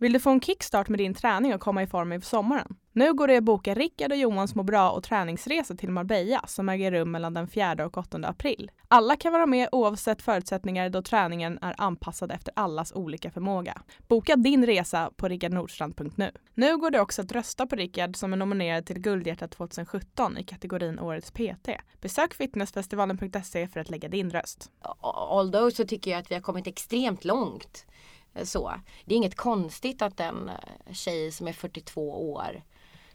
Vill du få en kickstart med din träning och komma i form inför sommaren? Nu går det att boka Rickard och Johans må bra och träningsresa till Marbella som äger rum mellan den 4 och 8 april. Alla kan vara med oavsett förutsättningar då träningen är anpassad efter allas olika förmåga. Boka din resa på rickardnordstrand.nu. Nu går det också att rösta på Rickard som är nominerad till Guldhjärtat 2017 i kategorin Årets PT. Besök fitnessfestivalen.se för att lägga din röst. Although så tycker jag att vi har kommit extremt långt. Eh, så. Det är inget konstigt att en eh, tjej som är 42 år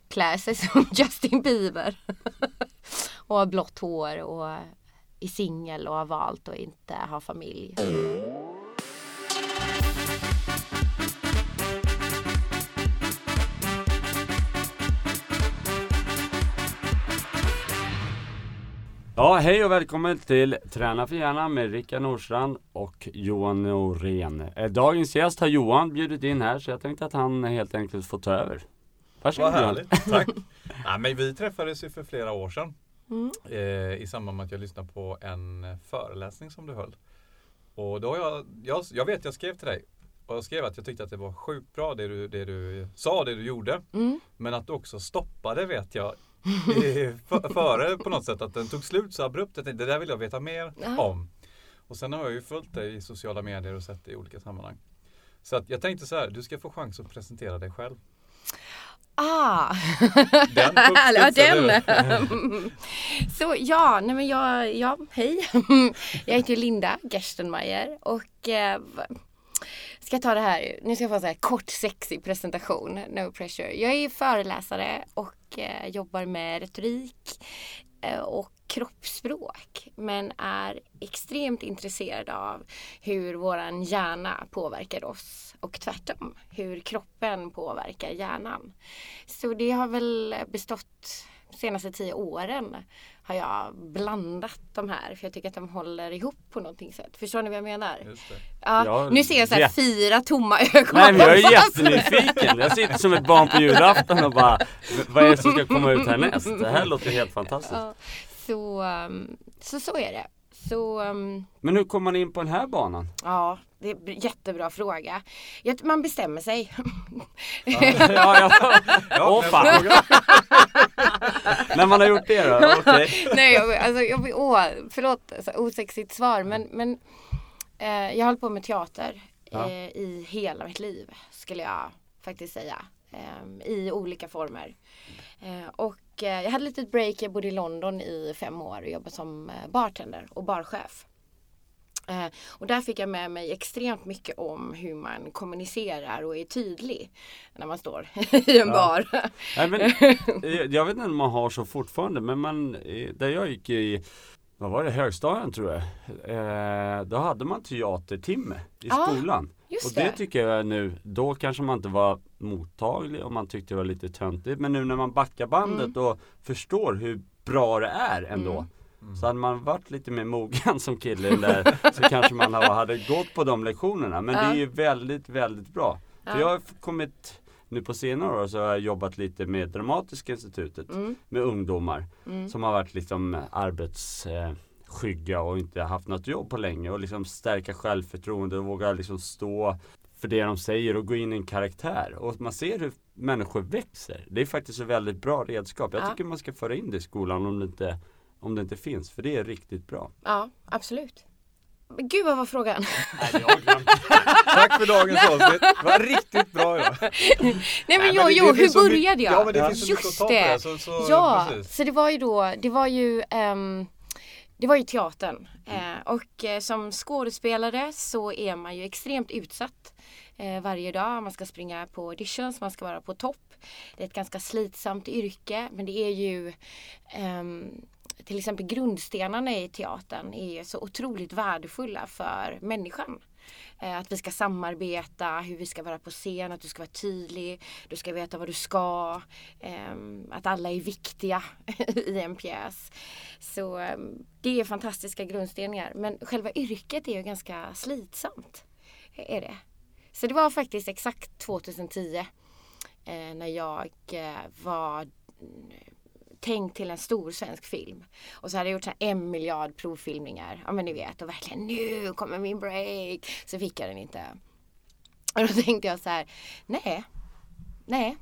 klär sig som Justin Bieber. och har blått hår och eh, är singel och har valt att inte ha familj. Mm. Ja, hej och välkommen till Träna för hjärnan med Rickard Nordstrand och Johan Norén. Eh, Dagens gäst har Johan bjudit in här så jag tänkte att han helt enkelt får ta över. Varsågod Vad Johan. härligt, tack. ja, men vi träffades ju för flera år sedan eh, i samband med att jag lyssnade på en föreläsning som du höll. Och då har jag, jag, jag vet jag skrev till dig och jag skrev att jag tyckte att det var sjukt bra det du, det du sa, det du gjorde. Mm. Men att du också stoppade vet jag före på något sätt att den tog slut så abrupt. Jag tänkte, det där vill jag veta mer Ja. om. Och sen har jag ju följt dig i sociala medier och sett dig i olika sammanhang. Så att jag tänkte så här, du ska få chans att presentera dig själv. Ah! Den ja, den. Så ja, nej men jag, ja, hej. Jag heter Linda Gerstenmeier och eh, ska ta det här, nu ska jag få en så här kort sexig presentation, no pressure. Jag är föreläsare och eh, jobbar med retorik eh, och kroppsspråk men är extremt intresserad av hur våran hjärna påverkar oss och tvärtom hur kroppen påverkar hjärnan. Så det har väl bestått senaste tio åren har jag blandat de här för jag tycker att de håller ihop på någonting sätt. Förstår ni vad jag menar? Just det. Ja, Ja, nu ser jag så här jätte- fyra tomma ögon. Nej men jag är jättenyfiken. Jag sitter som ett barn på julafton och bara "V- Vad är det som ska komma ut härnäst? Det här låter helt fantastiskt. Ja, så, um, så så är det. Så um, Men hur kom man in på den här banan? ja, det är en jättebra fråga. Man bestämmer sig. Ja, ja. Åh men fan. När man har gjort det då? Okej. Nej, jag, alltså, jag, åh, förlåt, alltså, osexigt svar men, men eh, jag har hållit på med teater Ja. eh, i hela mitt liv skulle jag faktiskt säga. Eh, I olika former. Eh, och eh, jag hade ett litet break, jag bodde i London i fem år och jobbade som bartender och barchef. Eh, och där fick jag med mig extremt mycket om hur man kommunicerar och är tydlig när man står i en Ja. bar. Nej, men, eh, jag vet inte om man har så fortfarande men man, eh, där jag gick i vad var det, högstadien tror jag. Eh, då hade man teatertimme i Ja, skolan. just och det, det. tycker jag nu, då kanske man inte var mottaglig och man tyckte det var lite töntigt. Men nu när man backar bandet och förstår hur bra det är ändå. Mm. Så hade man varit lite mer mogen som kille där så kanske man ha- hade gått på de lektionerna. Men det är ju väldigt, väldigt bra. För Ja. jag har kommit nu på senare år så har jag jobbat lite med Dramatiska institutet Mm. med ungdomar Mm. som har varit liksom arbetsskygga och inte haft något jobb på länge och liksom stärka självförtroende och våga liksom stå för det de säger och gå in i en karaktär. Och man ser hur människor växer. Det är faktiskt ett väldigt bra redskap. Jag Ja. tycker man ska föra in det i skolan om det inte, om det inte finns. För det är riktigt bra. Ja, absolut. Men gud vad var frågan? Tack för dagens avsnitt. Det var riktigt bra idag. Nej men Nej, jo, det- jo, det hur började mycket- jag? Ja men det finns så mycket att Just ta på det. Så, så, ja, precis. så det var ju då, det var ju ehm, det var ju teatern. Eh, och eh, som skådespelare så är man ju extremt utsatt eh, varje dag. Man ska springa på auditions, man ska vara på topp. Det är ett ganska slitsamt yrke men det är ju ehm, till exempel grundstenarna i teatern är så otroligt värdefulla för människan. Eh, att vi ska samarbeta, hur vi ska vara på scen, att du ska vara tydlig, du ska veta vad du ska, ehm, att alla är viktiga i en pjäs. Så ehm, det är fantastiska grundstenar. Men själva yrket är ju ganska slitsamt. Är det. Så det var faktiskt exakt 2010 eh, när jag eh, var tänkt till en stor svensk film. Och så hade jag gjort så en miljard provfilmningar. Ja men ni vet och verkligen nu kommer min break. Så fick jag den inte. Och då tänkte jag så här, nej, nej,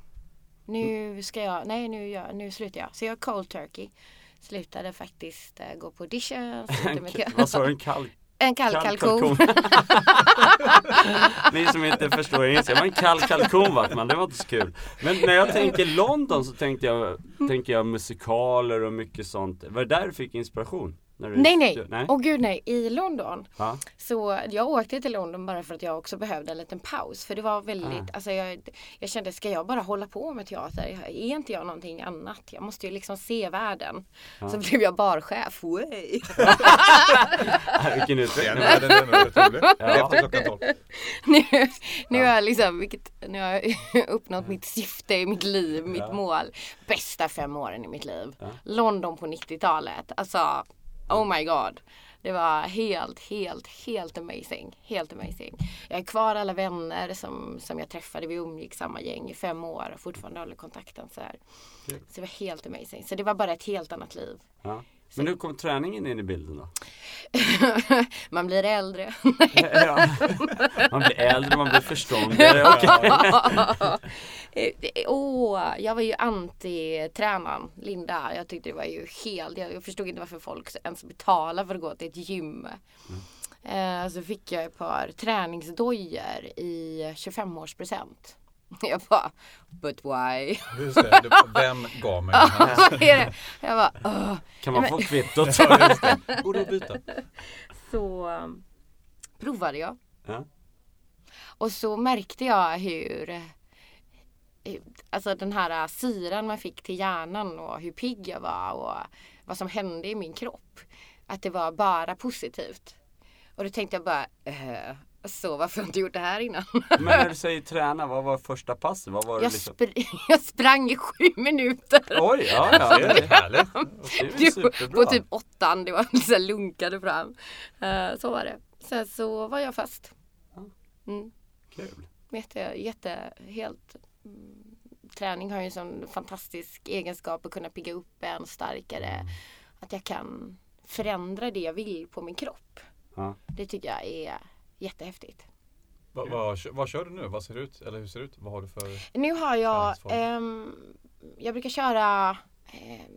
nu ska jag, nej nu, jag, nu slutar jag. Så jag cold turkey. Slutade faktiskt uh, gå på audition. slutade med- Vad sa du? En kall En kall kalkon. Ni som inte förstår engelska, men en kall kalkon vart man, det var inte så kul. Men när jag tänker London så tänkte jag, tänker jag musikaler och mycket sånt. Var det där du fick inspiration? När du, Nej nej, nej? åh gud nej, i London. Ja. Så jag åkte till London bara för att jag också behövde en liten paus. För det var väldigt, Ah. alltså jag, jag kände, ska jag bara hålla på med teater? Är inte jag någonting annat? Jag måste ju liksom se världen. Så blev jag barchef. Vilken Den utveckling. världen är nog otrolig. Ja. Efter klockan tolv. nu nu har jag liksom, vilket, nu har jag uppnått mitt syfte i mitt liv, mitt Ja. mål. Bästa fem åren i mitt liv. Ja. London på 90-talet. Alltså, oh my god. Det var helt, helt, helt amazing. Helt amazing. Jag har kvar alla vänner som, som jag träffade. Vi umgicks samma gäng i fem år och fortfarande håller kontakten så här. Kul. Så det var helt amazing. Så det var bara ett helt annat liv. Ja. Men hur kom träningen in i bilden då? Man blir äldre. Ja. Man blir äldre, man blir förståndigare. Åh, jag var ju anti-tränaren, Linda. Jag tyckte det var ju helt, jag förstod inte varför folk ens betalar för att gå till ett gym. Eh, så fick jag ett par träningsdojor i 25-årspresent. Jag bara, but why? Just det, du- vem gav mig den här? Jag bara, "Åh." Kan man få kvittot? Just det. Borde byta. Så um, provade jag. Ja. Och så märkte jag hur eh, Alltså den här syran man fick till hjärnan och hur pigg jag var och vad som hände i min kropp. Att det var bara positivt. Och då tänkte jag bara, eh, så varför har jag inte gjort det här innan? Men när du säger träna, vad var första passet? Vad var det Jag, liksom? spr- jag sprang i sju minuter. Oj, ja, ja. Det är härligt. Det är superbra. På typ åttan, det var så här lunkade fram. Eh, så var det. Sen så var jag fast. Mm. Kul. Jätte, jätte, helt mm, Träning har ju en sån fantastisk egenskap att kunna pigga upp en starkare. Att jag kan förändra det jag vill på min kropp. Ja. Det tycker jag är jättehäftigt. Vad, vad, vad kör du nu? Vad ser det ut? Eller hur ser det ut? Vad har du för? Nu har jag, ehm, jag brukar köra ehm,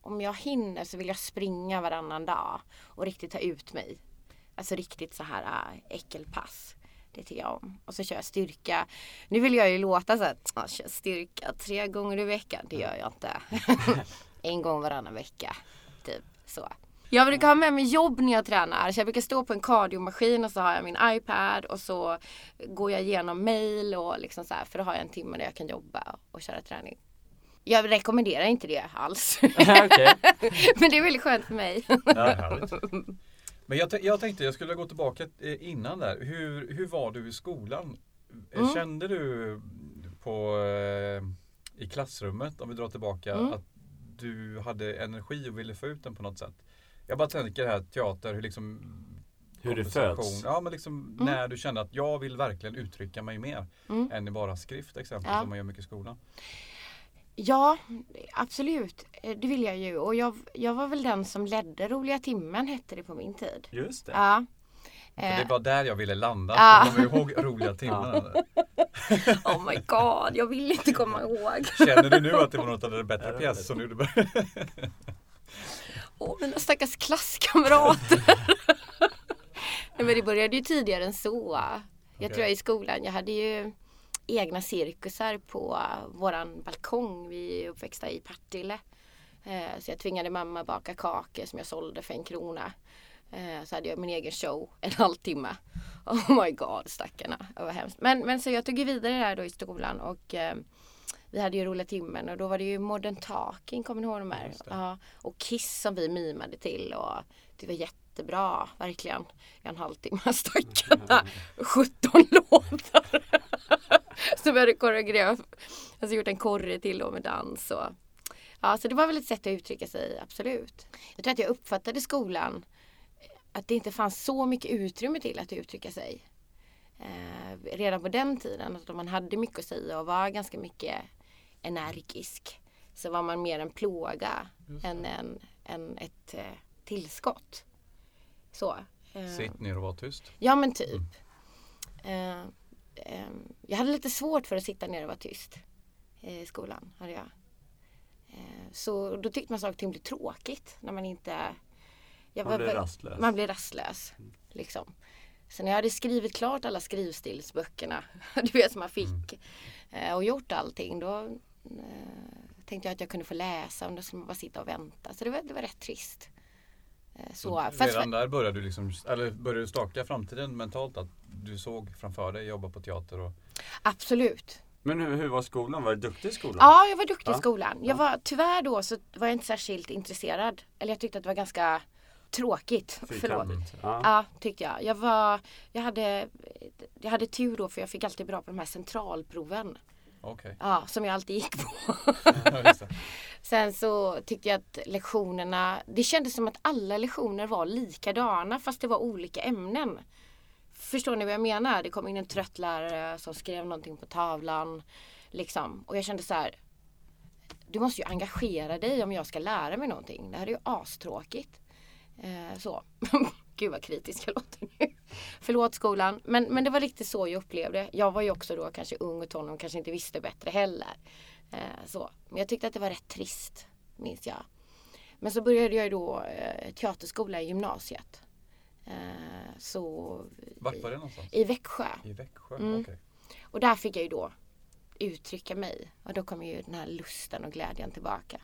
om jag hinner så vill jag springa varannan dag och riktigt ta ut mig. Alltså riktigt så här äh, äckelpass. Det tycker jag om. Och så kör jag styrka. Nu vill jag ju låta så att jag kör styrka tre gånger i veckan. Det gör jag inte. en gång varannan vecka. Typ så. Jag brukar ha med mig jobb när jag tränar. Så jag brukar stå på en kardiomaskin och så har jag min iPad och så går jag igenom mail och liksom så här. För då har jag en timme där jag kan jobba och köra träning. Jag rekommenderar inte det alls. Men det är väldigt skönt för mig. Ja. Men jag, jag tänkte jag skulle gå tillbaka eh, innan där. Hur, hur var du i skolan? Eh, Mm. Kände du på, eh, i klassrummet, om vi drar tillbaka, Mm. att du hade energi och ville få ut den på något sätt? Jag bara tänker här teater, hur liksom Hur det föds. Ja men liksom när du kände att jag vill verkligen uttrycka mig mer Mm. än i bara skrift exempelvis Ja. som man gör mycket i skolan. Ja, absolut. Eh, Det vill jag ju. Och jag, jag var väl den som ledde Roliga timmen hette det på min tid. Just det. Ja. För Eh, det var där jag ville landa. Ja. Jag kommer ihåg roliga timmarna. Oh my god, jag vill inte komma ihåg. Känner du nu att det var något av det bättre pjäs som du gjorde? Åh, mina stackars klasskamrater. Nej, men det började ju tidigare än så. Jag Okej. tror jag i skolan, jag hade ju egna cirkusar på våran balkong. Vi är uppväxta i Partille. Eh, Så jag tvingade mamma baka kakor som jag sålde för en krona. Eh, Så hade jag min egen show en halvtimme. Oh my god stackarna, det var hemskt. Men, men så jag tog ju vidare där då i skolan och eh, vi hade ju roliga timmen och då var det ju Modern Talking, kommer ni ihåg de här? Ja, och Kiss som vi mimade till och det var jättebra, verkligen. En halvtimme stackarna. 17 låtar. som jag hade koreograf, alltså gjort en korre till och med dans och Ja, så det var väl ett sätt att uttrycka sig, absolut. Jag tror att jag uppfattade skolan att det inte fanns så mycket utrymme till att uttrycka sig. Eh, redan på den tiden, att man hade mycket att säga och var ganska mycket energisk så var man mer en plåga än, en, än ett eh, tillskott. Så. eh, Sitt ner och var tyst. Ja men typ. Eh, ehm, jag hade lite svårt för att sitta ner och vara tyst i skolan. Hade jag. Eh, så då tyckte man saker och ting blev tråkigt när man inte... Jag man blir rastlös. Man blir rastlös. Liksom. Så när jag hade skrivit klart alla skrivstilsböckerna, du vet som man fick, mm. och gjort allting då eh, tänkte jag att jag kunde få läsa och då skulle man bara sitta och vänta. Så det var, det var rätt trist. Eh, så, så redan där började du liksom, eller började du staka framtiden mentalt att du såg framför dig jobba på teater? Och... Absolut. Men hur, hur var skolan? Var du duktig i skolan? Ja, jag var duktig ja. i skolan. Jag var, tyvärr då så var jag inte särskilt intresserad. Eller jag tyckte att det var ganska tråkigt. Förlåt. Ja. ja, tyckte jag. Jag, var, jag, hade, jag hade tur då för jag fick alltid bra på de här centralproven. Okay. Ja, som jag alltid gick på. Sen så tyckte jag att lektionerna, det kändes som att alla lektioner var likadana fast det var olika ämnen. Förstår ni vad jag menar? Det kom in en trött lärare som skrev någonting på tavlan. Liksom. Och jag kände så här. Du måste ju engagera dig om jag ska lära mig någonting. Det här är ju astråkigt. Eh, så. Gud vad kritisk jag låter nu. Förlåt skolan. Men, men det var riktigt så jag upplevde. Jag var ju också då kanske ung och tonåring och kanske inte visste bättre heller. Eh, så. Men jag tyckte att det var rätt trist. Minns jag. Men så började jag då eh, teaterskola i gymnasiet. Eh, så Vart var det någonstans? I Växjö. I Växjö, mm. Okay. Och där fick jag ju då uttrycka mig. Och då kom ju den här lusten och glädjen tillbaka.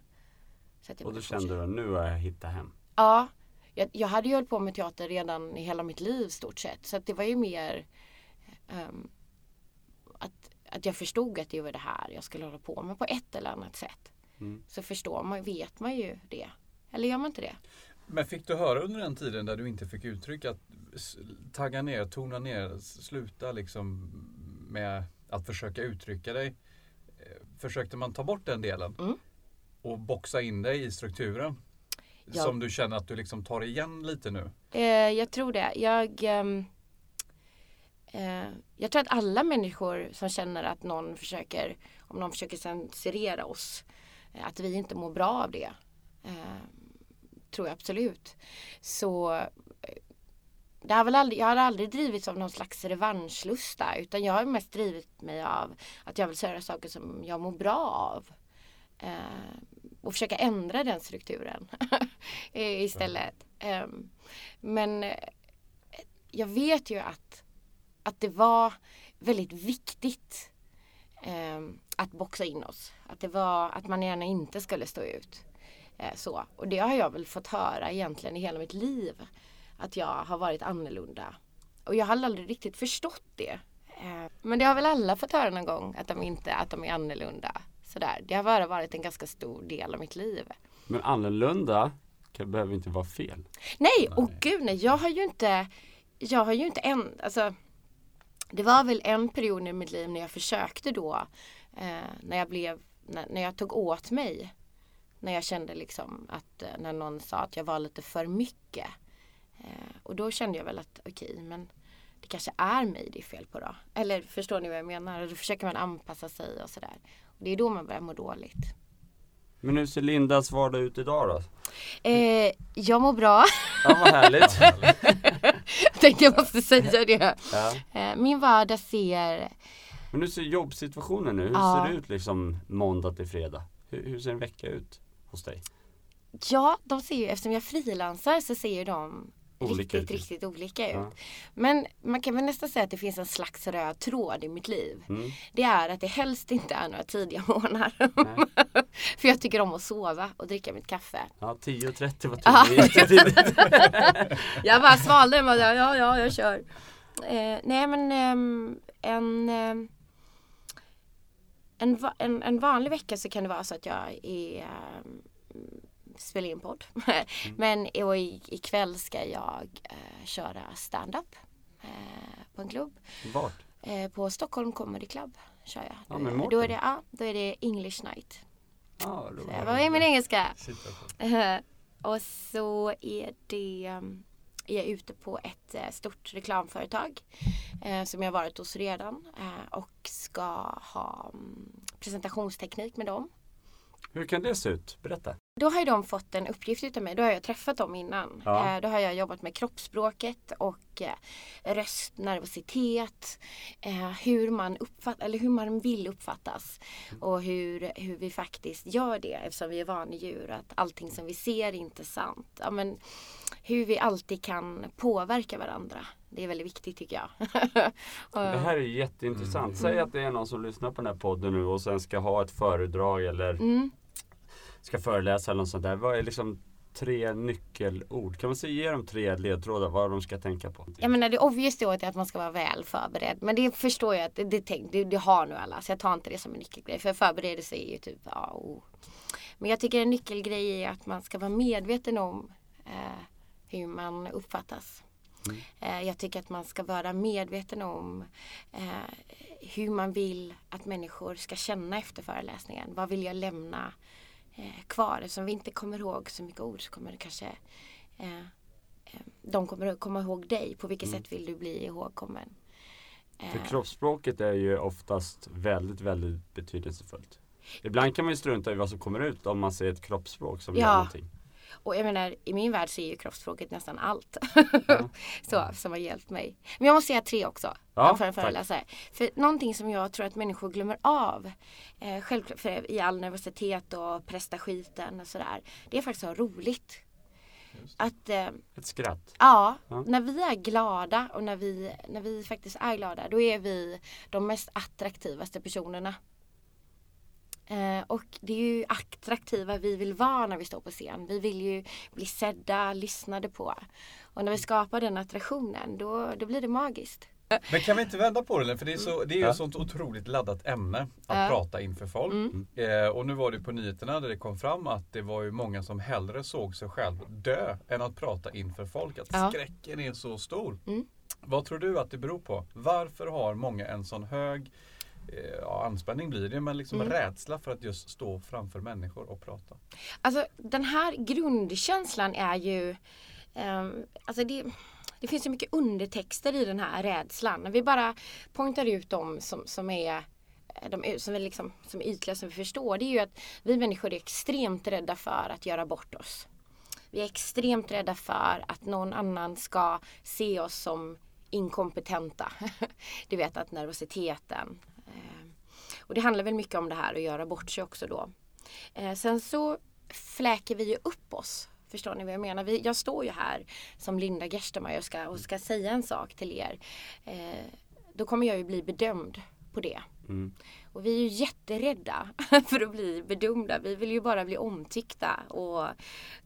och då kände du att nu har jag hittat hem? Ja. Jag, jag hade ju hållit på med teater redan i hela mitt liv stort sett. Så det var ju mer um, att, att jag förstod att det var det här jag skulle hålla på med på ett eller annat sätt. Mm. Så förstår man, vet man ju det. Eller gör man inte det? Men fick du höra under den tiden där du inte fick uttryck att tagga ner, tona ner, sluta liksom med att försöka uttrycka dig? Eh, försökte man ta bort den delen mm. och boxa in dig i strukturen? Ja. Som du känner att du liksom tar igen lite nu? Eh, jag tror det. Jag, eh, eh, jag tror att alla människor som känner att någon försöker, om någon försöker censurera oss, eh, att vi inte mår bra av det. Eh, tror jag absolut. Så eh, det har väl aldrig, jag har aldrig drivits av någon slags revanschlusta utan jag har mest drivit mig av att jag vill göra saker som jag mår bra av. Eh, och försöka ändra den strukturen eh, istället. Mm. men eh, jag vet ju att, att det var väldigt viktigt ehm, att boxa in oss. Att det var att man gärna inte skulle stå ut. Eh, så. Och det har jag väl fått höra egentligen i hela mitt liv. Att jag har varit annorlunda. Och jag har aldrig riktigt förstått det. Ehm, men det har väl alla fått höra någon gång att de inte att de är annorlunda. Sådär. Det har bara varit en ganska stor del av mitt liv. Men annorlunda kan, behöver inte vara fel. Nej, och gud nej. Jag har ju inte Jag har ju inte en, alltså Det var väl en period i mitt liv när jag försökte då eh, När jag blev när, när jag tog åt mig när jag kände liksom att eh, när någon sa att jag var lite för mycket. Eh, och då kände jag väl att okej okay, men det kanske är mig det är fel på då. Eller förstår ni vad jag menar? Då försöker man anpassa sig och sådär. Det är då man börjar må dåligt. Men hur ser Lindas vardag ut idag då? Eh, jag mår bra. Ja vad härligt. jag tänkte jag måste säga det. Ja. Eh, min vardag ser Men hur ser jobbsituationen ut? Hur ja. ser det ut liksom måndag till fredag? Hur, hur ser en vecka ut? hos dig? Ja, de ser ju, eftersom jag frilansar så ser ju de olika riktigt, ut. riktigt olika ut. Ja. Men man kan väl nästan säga att det finns en slags röd tråd i mitt liv. Mm. Det är att det helst inte är några tidiga morgnar. För jag tycker om att sova och dricka mitt kaffe. Ja, 10.30 var tidigt. jag bara svalde och ja, ja, ja, jag kör. Eh, nej men eh, en eh, en, en, en, vanlig vecka så kan det vara så att jag är, spelar in podd. mm. Men och i, ikväll ska jag uh, köra stand-up uh, på en klubb. Vart? Uh, på Stockholm Comedy Club kör jag. Ja, med då, är det, ja, då är det English night. Ah, så jag var i min engelska. och så är det är jag ute på ett eh, stort reklamföretag eh, som jag varit hos redan eh, och ska ha mm, presentationsteknik med dem. Hur kan det se ut? Berätta. Då har de fått en uppgift utav mig. Då har jag träffat dem innan. Ja. Eh, då har jag jobbat med kroppsspråket och eh, röstnervositet. Eh, hur, man uppfatt, eller hur man vill uppfattas. Och hur, hur vi faktiskt gör det eftersom vi är vanedjur. Att allting som vi ser är inte sant. Ja, men, hur vi alltid kan påverka varandra. Det är väldigt viktigt tycker jag. Och- Det här är jätteintressant. Mm. Säg att det är någon som lyssnar på den här podden nu och sen ska ha ett föredrag eller mm. ska föreläsa eller något sånt där. Vad är liksom tre nyckelord? Kan man säga, ge dem tre ledtrådar vad de ska tänka på? Jag menar det obvious då är att man ska vara väl förberedd. Men det förstår jag att det, det, tänk, det, det har nu alla. Så jag tar inte det som en nyckelgrej. För förberedelse är ju typ ja, oh. Men jag tycker en nyckelgrej är att man ska vara medveten om eh, hur man uppfattas. Mm. Jag tycker att man ska vara medveten om eh, hur man vill att människor ska känna efter föreläsningen. Vad vill jag lämna eh, kvar? Eftersom vi inte kommer ihåg så mycket ord så kommer det kanske de kommer att komma ihåg dig. På vilket Mm. sätt vill du bli ihågkommen? För kroppsspråket är ju oftast väldigt, väldigt betydelsefullt. Ibland kan man ju strunta i vad som kommer ut om man ser ett kroppsspråk som Ja. gör någonting. Och jag menar, i min värld så är ju kroppsspråket nästan allt. Ja. så, som har hjälpt mig. Men jag måste säga tre också. Ja, för en föreläsare. För någonting som jag tror att människor glömmer av. Eh, självklart för i all nervositet och prestaskiten och sådär. Det är faktiskt att ha roligt. Att eh, Ett skratt. Ja, Ja. när vi är glada och när vi, när vi faktiskt är glada då är vi de mest attraktivaste personerna. Eh, och det är ju attraktiva vi vill vara när vi står på scen. Vi vill ju bli sedda, lyssnade på. Och när vi skapar den attraktionen då, då blir det magiskt. Men kan vi inte vända på det? För det är, så, det är ju Ja. ett sånt otroligt laddat ämne att Ja. prata inför folk. Mm. Eh, och nu var det på nyheterna där det kom fram att det var ju många som hellre såg sig själv dö än att prata inför folk. Att Ja. skräcken är så stor. Mm. Vad tror du att det beror på? Varför har många en sån hög eh, ja, anspänning blir det, men liksom Mm. rädsla för att just stå framför människor och prata? Alltså den här grundkänslan är ju ehm, alltså det, det finns så mycket undertexter i den här rädslan. Vi bara poängtar ut dem som, som är eh, de som är, liksom, som är ytliga som vi förstår. Det är ju att vi människor är extremt rädda för att göra bort oss. Vi är extremt rädda för att någon annan ska se oss som inkompetenta. Du vet att nervositeten. Och det handlar väl mycket om det här att göra bort sig också då. Eh, sen så fläker vi ju upp oss. Förstår ni vad jag menar? Vi, jag står ju här som Linda Gerstenmeier och ska, och ska säga en sak till er. Eh, då kommer jag ju bli bedömd på det. Mm. Och vi är ju jätterädda för att bli bedömda. Vi vill ju bara bli omtyckta och,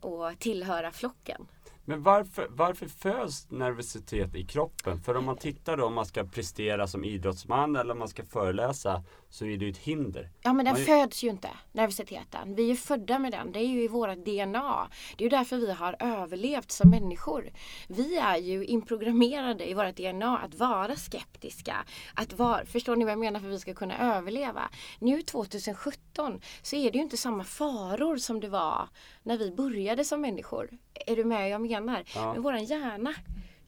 och tillhöra flocken. Men varför, varför föds nervositet i kroppen? För om man tittar då om man ska prestera som idrottsman eller om man ska föreläsa så är det ju ett hinder. Ja men den Man- föds ju inte, nervositeten. Vi är födda med den. Det är ju i vårt DNA. Det är ju därför vi har överlevt som människor. Vi är ju inprogrammerade i vårt DNA att vara skeptiska. Att vara, förstår ni vad jag menar för att vi ska kunna överleva? Nu 2017 så är det ju inte samma faror som det var när vi började som människor. Är du med jag menar? Ja. Men våran hjärna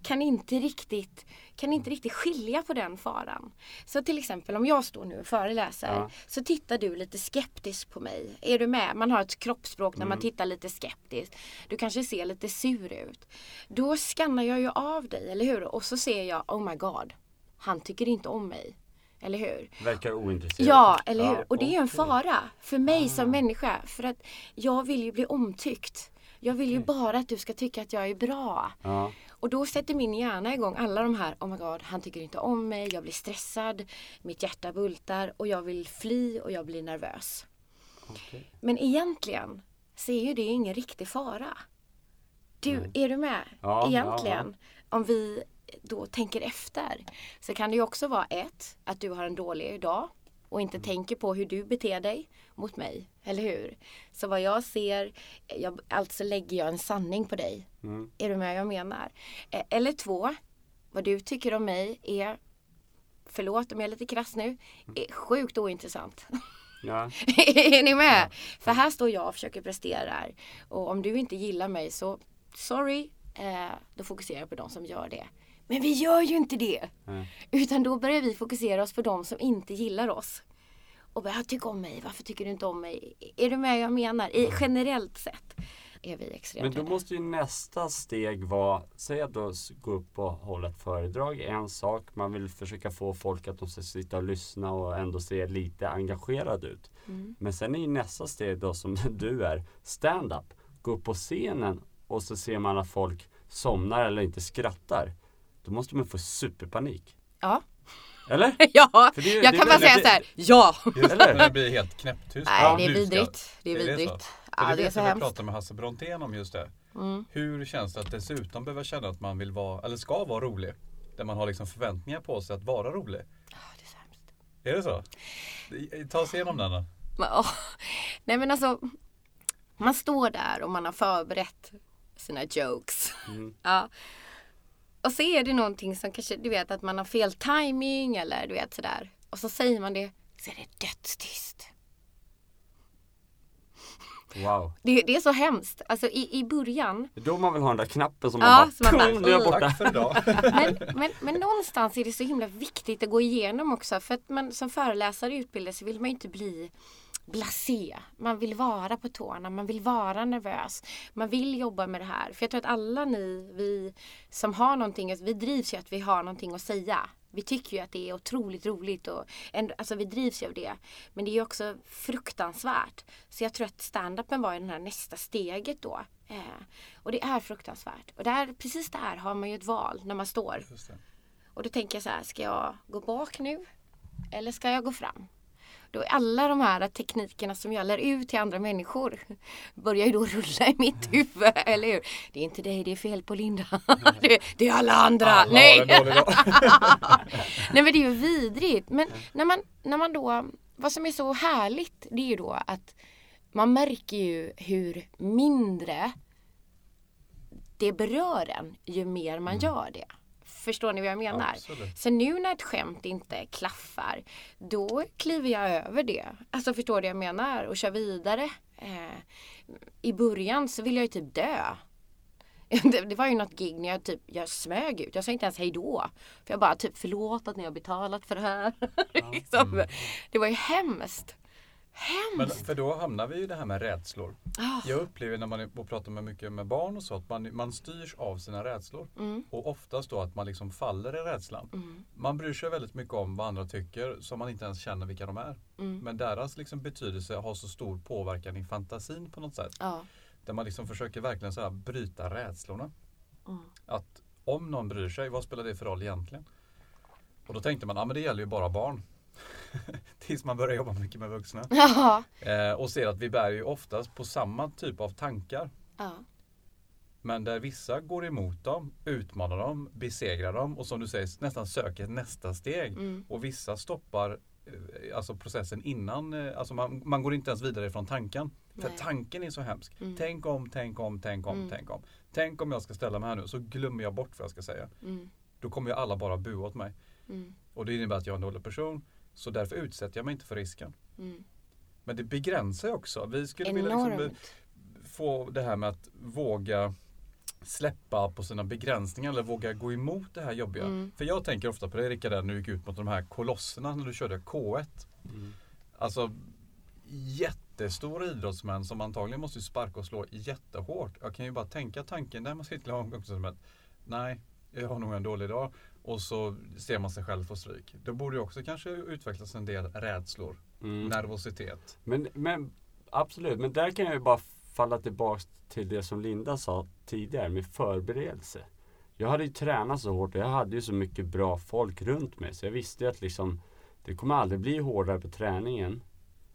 kan inte riktigt kan inte riktigt skilja på den faran. Så till exempel om jag står nu och föreläser Ja. så tittar du lite skeptiskt på mig. Är du med? Man har ett kroppsspråk när man Mm. tittar lite skeptiskt. Du kanske ser lite sur ut. Då skannar jag ju av dig, eller hur? Och så ser jag, oh my god, han tycker inte om mig. Eller hur? Verkar ointresserad. Ja, eller hur? Och det är en fara för mig Ah. som människa. För att jag vill ju bli omtyckt. Jag vill ju bara att du ska tycka att jag är bra. Ja. Och då sätter min hjärna igång alla de här, oh my god, han tycker inte om mig, jag blir stressad, mitt hjärta bultar och jag vill fly och jag blir nervös. okej. Men egentligen så är ju det ingen riktig fara. Du, Nej. är du med? Ja, egentligen, om vi då tänker efter, så kan det ju också vara ett, att du har en dålig dag och inte Mm. tänker på hur du beter dig mot mig, eller hur? Så vad jag ser, jag, alltså lägger jag en sanning på dig. Mm. Är du med vad jag menar? Eh, Eller två, vad du tycker om mig är, förlåt om jag är lite krass nu, är sjukt ointressant. Ja. är ni med? För här står jag och försöker prestera. Och om du inte gillar mig så, sorry, eh, då fokuserar jag på de som gör det. Men vi gör ju inte det! Nej. Utan då börjar vi fokusera oss på de som inte gillar oss. Och bara, jag tycker om mig, varför tycker du inte om mig? Är du med jag menar? I, generellt sett är vi extremt Men då rädda. måste ju nästa steg vara, säg att du går upp och håller ett föredrag, en sak. Man vill försöka få folk att de ska sitta och lyssna och ändå se lite engagerad ut. Mm. Men sen är ju nästa steg då som du är, stand-up. Gå upp på scenen och så ser man att folk somnar eller inte skrattar. Då måste man få superpanik. Ja, Eller? ja. För det jag det kan bara säga det- så här, ja! Just Eller? när det blir helt knäpptyst. Nej, det är vidrigt. Det är det vidrigt. Ja, det det är så jag vi hemskt. pratade med Hasse Brontén om just det. Mm. Hur känns det att dessutom behöva känna att man vill vara, eller ska vara rolig? Där man har liksom förväntningar på sig att vara rolig. Ja, det är så hemskt. Är det så? Ta oss igenom den då. Nej men alltså, man står där och man har förberett sina jokes. Mm. Ja. Och så är det någonting som kanske, du vet att man har fel timing eller du vet sådär. Och så säger man det, så är det dödstyst. Wow. Det, det är så hemskt. Alltså i, i början. Då man vill ha den där knappen som Ja, man bara, som man bara, "Pum, nu är borta. Tack för idag. Men, men, men någonstans är det så himla viktigt att gå igenom också. För att man som föreläsare utbildar så vill man ju inte bli blasé. Man vill vara på tårna, man vill vara nervös. Man vill jobba med det här. För jag tror att alla ni, vi som har någonting, vi drivs ju att vi har någonting att säga. Vi tycker ju att det är otroligt roligt och alltså vi drivs ju av det. Men det är också fruktansvärt. Så jag tror att stand-upen var ju det här nästa steget då. Eh, och det är fruktansvärt. Och där, precis där har man ju ett val när man står. Och då tänker jag så här, ska jag gå bak nu? Eller ska jag gå fram? Då är alla de här teknikerna som jag lär ut till andra människor börjar ju då rulla i mitt huvud, eller hur? Det är inte dig det är fel på Linda. Det, det är alla andra. Alla Nej. Nej men det är ju vidrigt. Men när man, när man då, vad som är så härligt det är ju då att man märker ju hur mindre det berör en ju mer man gör det. Förstår ni vad jag menar? Absolut. Så nu när ett skämt inte klaffar, då kliver jag över det. Alltså förstår du vad jag menar? Och kör vidare. Eh, I början så vill jag ju typ dö. Det, det var ju något gig när jag typ, jag smög ut. Jag sa inte ens hej då. För jag bara typ förlåt att ni har betalat för det här. liksom. Det var ju hemskt. Men Hemskt. för då hamnar vi i det här med rädslor. Ah. Jag upplever när man pratar med mycket med barn och så att man, man styrs av sina rädslor. Mm. Och oftast då att man liksom faller i rädslan. Mm. Man bryr sig väldigt mycket om vad andra tycker som man inte ens känner vilka de är. Mm. Men deras liksom betydelse har så stor påverkan i fantasin på något sätt. Ja. Där man liksom försöker verkligen så här bryta rädslorna. Mm. Att om någon bryr sig, vad spelar det för roll egentligen? Och då tänkte man, ja men det gäller ju bara barn. Tills man börjar jobba mycket med vuxna. Ja. Eh, och ser att vi bär ju oftast på samma typ av tankar. Ja. Men där vissa går emot dem, utmanar dem, besegrar dem och som du säger nästan söker nästa steg. Mm. Och vissa stoppar eh, alltså processen innan, eh, alltså man, man går inte ens vidare från tanken. För Nej. tanken är så hemsk. Mm. Tänk om, tänk om, tänk om, Mm. tänk om. Tänk om jag ska ställa mig här nu så glömmer jag bort vad jag ska säga. Mm. Då kommer ju alla bara bua åt mig. Mm. Och det innebär att jag är en dålig person. Så därför utsätter jag mig inte för risken. Mm. Men det begränsar ju också. Vi skulle vilja liksom Enormt. få det här med att våga släppa på sina begränsningar eller våga gå emot det här jobbiga. Mm. För jag tänker ofta på det Rickard, när du gick ut mot de här kolosserna när du körde K1. Mm. Alltså jättestora idrottsmän som antagligen måste sparka och slå jättehårt. Jag kan ju bara tänka tanken där man sitter i omklädningsrummet. Nej, jag har nog en dålig dag. Och så ser man sig själv få stryk. Då borde ju också kanske utvecklas en del rädslor, Mm. nervositet. Men, men absolut, men där kan jag ju bara falla tillbaks till det som Linda sa tidigare med förberedelse. Jag hade ju tränat så hårt och jag hade ju så mycket bra folk runt mig så jag visste ju att liksom det kommer aldrig bli hårdare på träningen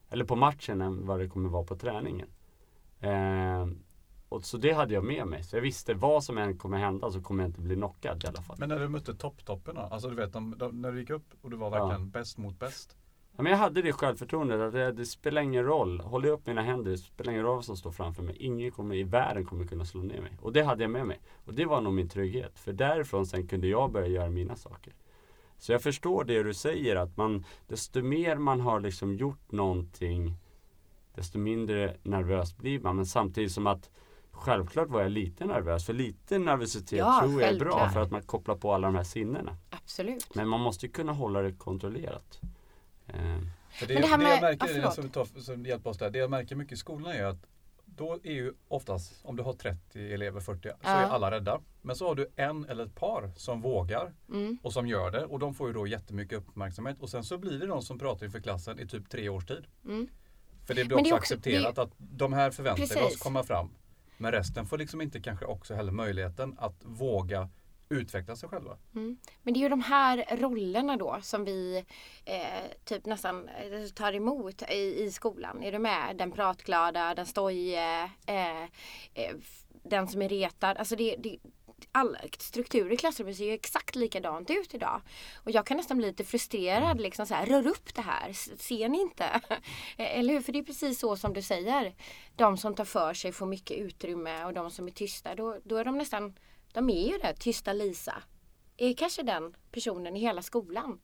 eller på matchen än vad det kommer vara på träningen. Eh, och så det hade jag med mig. Så jag visste vad som än kommer hända så kommer jag inte bli knockad i alla fall. Men när du mötte topptoppen då? Alltså du vet de, de, när du gick upp och du var verkligen bäst mot bäst. Ja, men jag hade det självförtroendet att det, det spelar ingen roll. Håller jag upp mina händer, det spelar ingen roll vad som står framför mig. Ingen kommer, i världen kommer kunna slå ner mig. Och det hade jag med mig. Och det var nog min trygghet. För därifrån sen kunde jag börja göra mina saker. Så jag förstår det du säger att man, desto mer man har liksom gjort någonting, desto mindre nervös blir man. Men samtidigt som att Självklart var jag lite nervös, för lite nervositet Ja, tror jag är bra för att man kopplar på alla de här sinnena. Absolut. Men man måste ju kunna hålla det kontrollerat. Eh, För det, Men det det, här med- jag märker, ja, det förlåt. som, tar, som hjälper oss där, det jag märker mycket i skolan är att då är ju oftast, om du har 30 elever, 40, så Ja. är alla rädda. Men så har du en eller ett par som vågar Mm. och som gör det och de får ju då jättemycket uppmärksamhet och sen så blir det de som pratar inför klassen i typ tre års tid. Mm. För det blir också, det också- accepterat att de här förväntar vi oss komma fram. Men resten får liksom inte kanske också heller möjligheten att våga utveckla sig själva. Mm. Men det är ju de här rollerna då som vi eh, typ nästan eh, tar emot i, i skolan. Är du med? Den pratglada, den stoje, eh, eh, den som är retad. Alltså det, det, alla strukturer i klassrummet ser ju exakt likadant ut idag. Och jag kan nästan bli lite frustrerad. Liksom så här, Rör upp det här, ser ni inte? Eh, Eller hur? För det är precis så som du säger. De som tar för sig får mycket utrymme och de som är tysta, då, då är de nästan de är ju det, tysta Lisa. Är kanske den personen i hela skolan.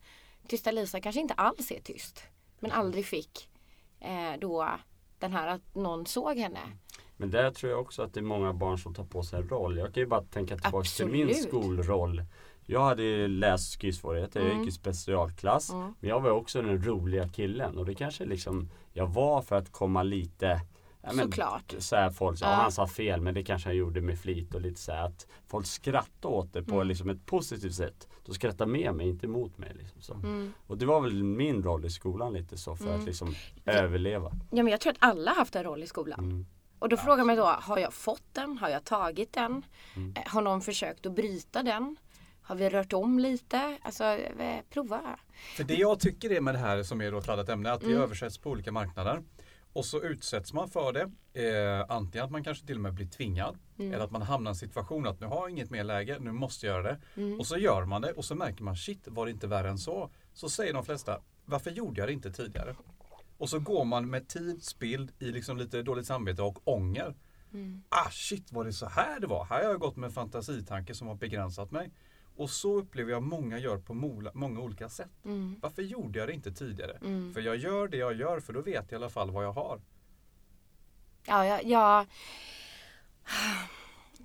Tysta Lisa kanske inte alls är tyst. Men aldrig fick eh, då den här att någon såg henne. Men där tror jag också att det är många barn som tar på sig en roll. Jag kan ju bara tänka tillbaka till min Absolut. skolroll. Jag hade läst skrivsvårigheter, jag Mm. gick i specialklass. Mm. Men jag var också den roliga killen och det kanske liksom jag var för att komma lite ja, men, Såklart. Så här, folk sa, Ja. "Ja, han sa fel men det kanske han gjorde med flit och lite så här att folk skrattade åt det på Mm. liksom ett positivt sätt. De skrattade med mig, inte mot mig. Liksom, så. Mm. Och det var väl min roll i skolan lite så för Mm. att liksom överleva. Ja men jag tror att alla har haft en roll i skolan. Och då frågar man då, har jag fått den? Har jag tagit den? Mm. Eh, Har någon försökt att bryta den? Har vi rört om lite? Alltså eh, prova. För det jag tycker är med det här som är då ett laddat ämne, att det Mm. översätts på olika marknader. Och så utsätts man för det. Eh, antingen att man kanske till och med blir tvingad. Mm. Eller att man hamnar i en situation att nu har jag inget mer läge, nu måste jag göra det. Mm. Och så gör man det och så märker man shit, var det inte värre än så? Så säger de flesta, varför gjorde jag det inte tidigare? Och så går man med tid spilld i liksom lite dåligt samvete och ånger. Mm. Ah shit, var det så här det var? Här har jag gått med en fantasitanke som har begränsat mig. Och så upplever jag många gör på många olika sätt. Mm. Varför gjorde jag det inte tidigare? Mm. För jag gör det jag gör för då vet jag i alla fall vad jag har. Ja, jag, jag...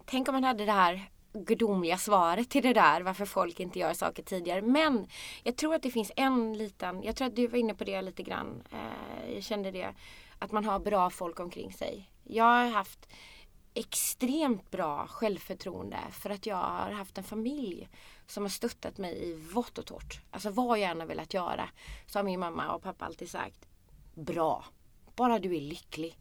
Tänk om man hade det här gudomliga svaret till det där varför folk inte gör saker tidigare. Men jag tror att det finns en liten, jag tror att du var inne på det lite grann. Eh, jag kände det. Att man har bra folk omkring sig. Jag har haft extremt bra självförtroende för att jag har haft en familj som har stöttat mig i vått och torrt. Alltså vad jag än har velat göra så har min mamma och pappa alltid sagt Bra, bara du är lycklig.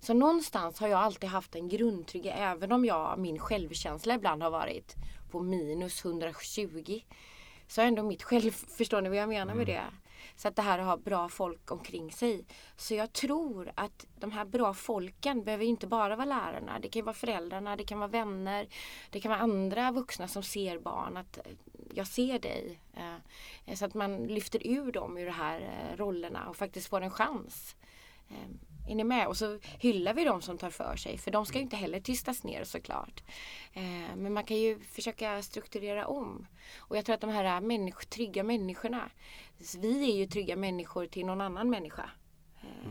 Så någonstans har jag alltid haft en grundtrygghet även om jag, min självkänsla ibland har varit på minus 120. Så ändå mitt själv, förstår ni vad jag menar med det? Så att det här att ha bra folk omkring sig. Så jag tror att de här bra folken behöver inte bara vara lärarna. Det kan vara föräldrarna, det kan vara vänner. Det kan vara andra vuxna som ser barn. Att eh, jag ser dig. Eh, Så att man lyfter ur dem ur de här eh, rollerna och faktiskt får en chans. Är ni med? Och så hyllar vi dem som tar för sig. För de ska ju inte heller tystas ner såklart. Eh, Men man kan ju försöka strukturera om. Och jag tror att de här människ trygga människorna. Vi är ju trygga människor till någon annan människa. Eh,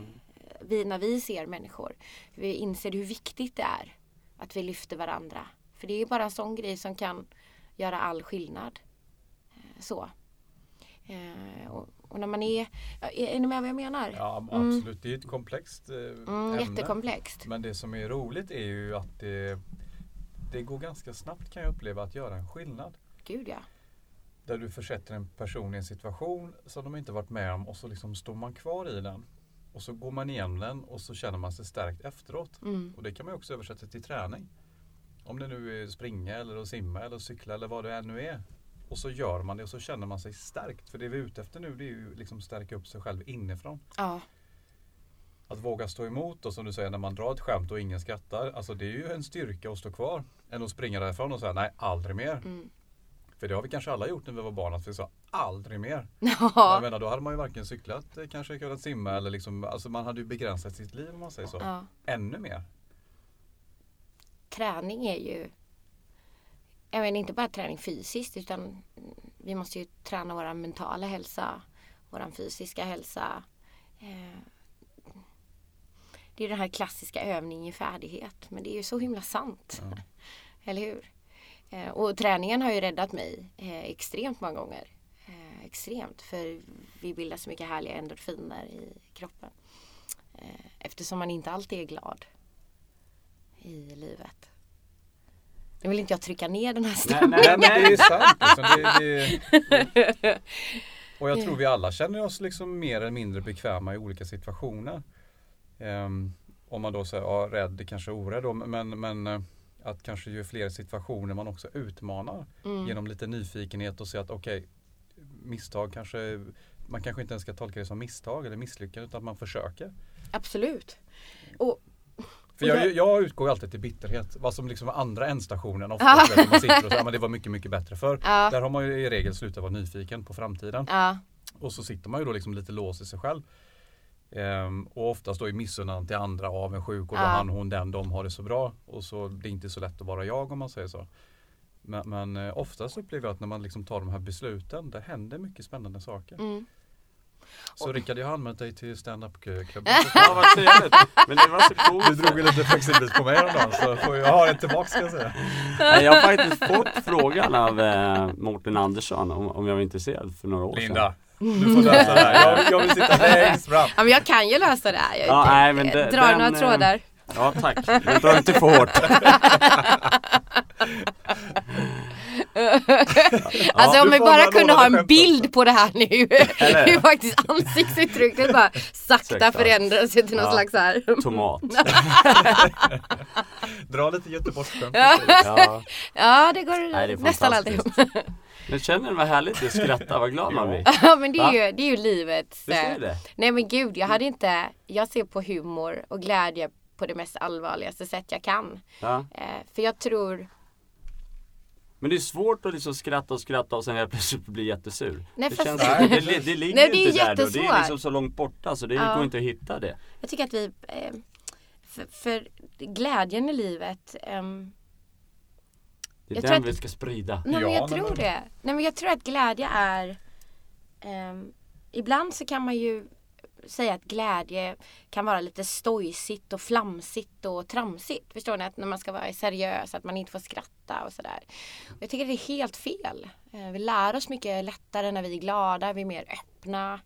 Vi, när vi ser människor. Vi inser hur viktigt det är att vi lyfter varandra. För det är ju bara en sån grej som kan göra all skillnad. Eh, Så. Eh, Och, och när man är... Är är ni med vad jag menar? Ja Mm. absolut, det är ett komplext eh, Mm, ämne. jättekomplext. Men det som är roligt är ju att det, det går ganska snabbt kan jag uppleva att göra en skillnad. Gud ja. Där du försätter en person i en situation som de inte varit med om och så liksom står man kvar i den. Och så går man igenom den och så känner man sig stärkt efteråt. Mm. Och det kan man också översätta till träning. Om det nu är springa eller att simma eller cykla eller vad det än nu är. Och så gör man det och så känner man sig stärkt. För det vi är ute efter nu det är ju liksom stärka upp sig själv inifrån. Ja. Att våga stå emot och som du säger när man drar ett skämt och ingen skrattar. Alltså det är ju en styrka att stå kvar. Än att springa därifrån och säga nej aldrig mer. Mm. För det har vi kanske alla gjort när vi var barn att vi sa aldrig mer. Ja. Jag menar, då hade man ju varken cyklat, eh, kanske kunnat simma eller liksom, alltså man hade ju begränsat sitt liv om man säger så. ja. Ännu mer. Träning är ju jag menar, inte bara träning fysiskt utan vi måste ju träna vår mentala hälsa, vår fysiska hälsa. Eh, Det är den här klassiska övning i färdighet men det är ju så himla sant. Ja. Eller hur? Eh, Och träningen har ju räddat mig eh, extremt många gånger. Extremt för vi bildar så mycket härliga endorfiner i kroppen. Eftersom man inte alltid är glad i livet. Nu vill inte jag trycka ner den här stämningen. Nej, men det är sant. Liksom. Det, det... Och jag tror vi alla känner oss liksom mer eller mindre bekväma i olika situationer. Um, om man då säger ja, rädd, kanske orädd då, men, men eh, att kanske ju fler situationer man också utmanar mm. genom lite nyfikenhet och se att okej, okay, misstag kanske, man kanske inte ens ska tolka det som misstag eller misslyckande utan att man försöker. Absolut. Och för jag, jag utgår alltid till bitterhet. Vad som liksom var andra ändstationen. Ofta man sitter och säger att det var mycket, mycket bättre för. Där har man ju i regel slutat vara nyfiken på framtiden. Och så sitter man ju då liksom lite låst i sig själv. Ehm, och oftast då är missunnan till andra avundsjuk och då han, hon, den, de har det så bra. Och så det är inte så lätt att vara jag om man säger så. Men, men eh, oftast upplever jag att när man liksom tar de här besluten, det händer mycket spännande saker. Mm. Så Rickard, jag har anmält dig till standup-klubben. ja, vad trevligt. Men det var så coolt. Du drog lite flexibelt på mig häromdagen så får jag ha det tillbaka ska jag säga. Jag har faktiskt fått frågan av eh, Mårten Andersson om, om jag var intresserad för några år sedan. Linda, du får lösa det här. Jag, jag vill sitta längst fram. Ja, men jag kan ju lösa det här. Jag ja, nej, men det, drar den, några eh, trådar. Ja tack, men dra inte för hårt. alltså ja, om vi bara kunde ha en bild på det här nu. Hur faktiskt ansiktsuttrycket bara sakta förändrar sig till någon ja. slags här. Tomat. Dra lite göteborgsskämt. Ja. ja det går Nej, det nästan alltid. Men känner du vad härligt att skratta, vad glad man blir. Ja men det är, ju, det är ju livet. Är det? Nej men gud, jag hade inte, jag ser på humor och glädje på det mest allvarligaste sätt jag kan. Ja. Eh, för jag tror men det är svårt att liksom skratta och skratta och sen helt plötsligt bli jättesur. Nej, det, känns, det, det, det ligger Nej, det inte där då. Det är liksom så långt borta så det ja. går inte att hitta det. Jag tycker att vi eh, för, för, glädjen i livet um, Det är den vi ska sprida. Nej men jag tror det. Nej men jag tror att glädje är um, Ibland så kan man ju säga att glädje kan vara lite stojsigt och flamsigt och tramsigt. Förstår ni? Att när man ska vara seriös, att man inte får skratta och sådär. Jag tycker det är helt fel. Eh, vi lär oss mycket lättare när vi är glada, vi är mer öppna.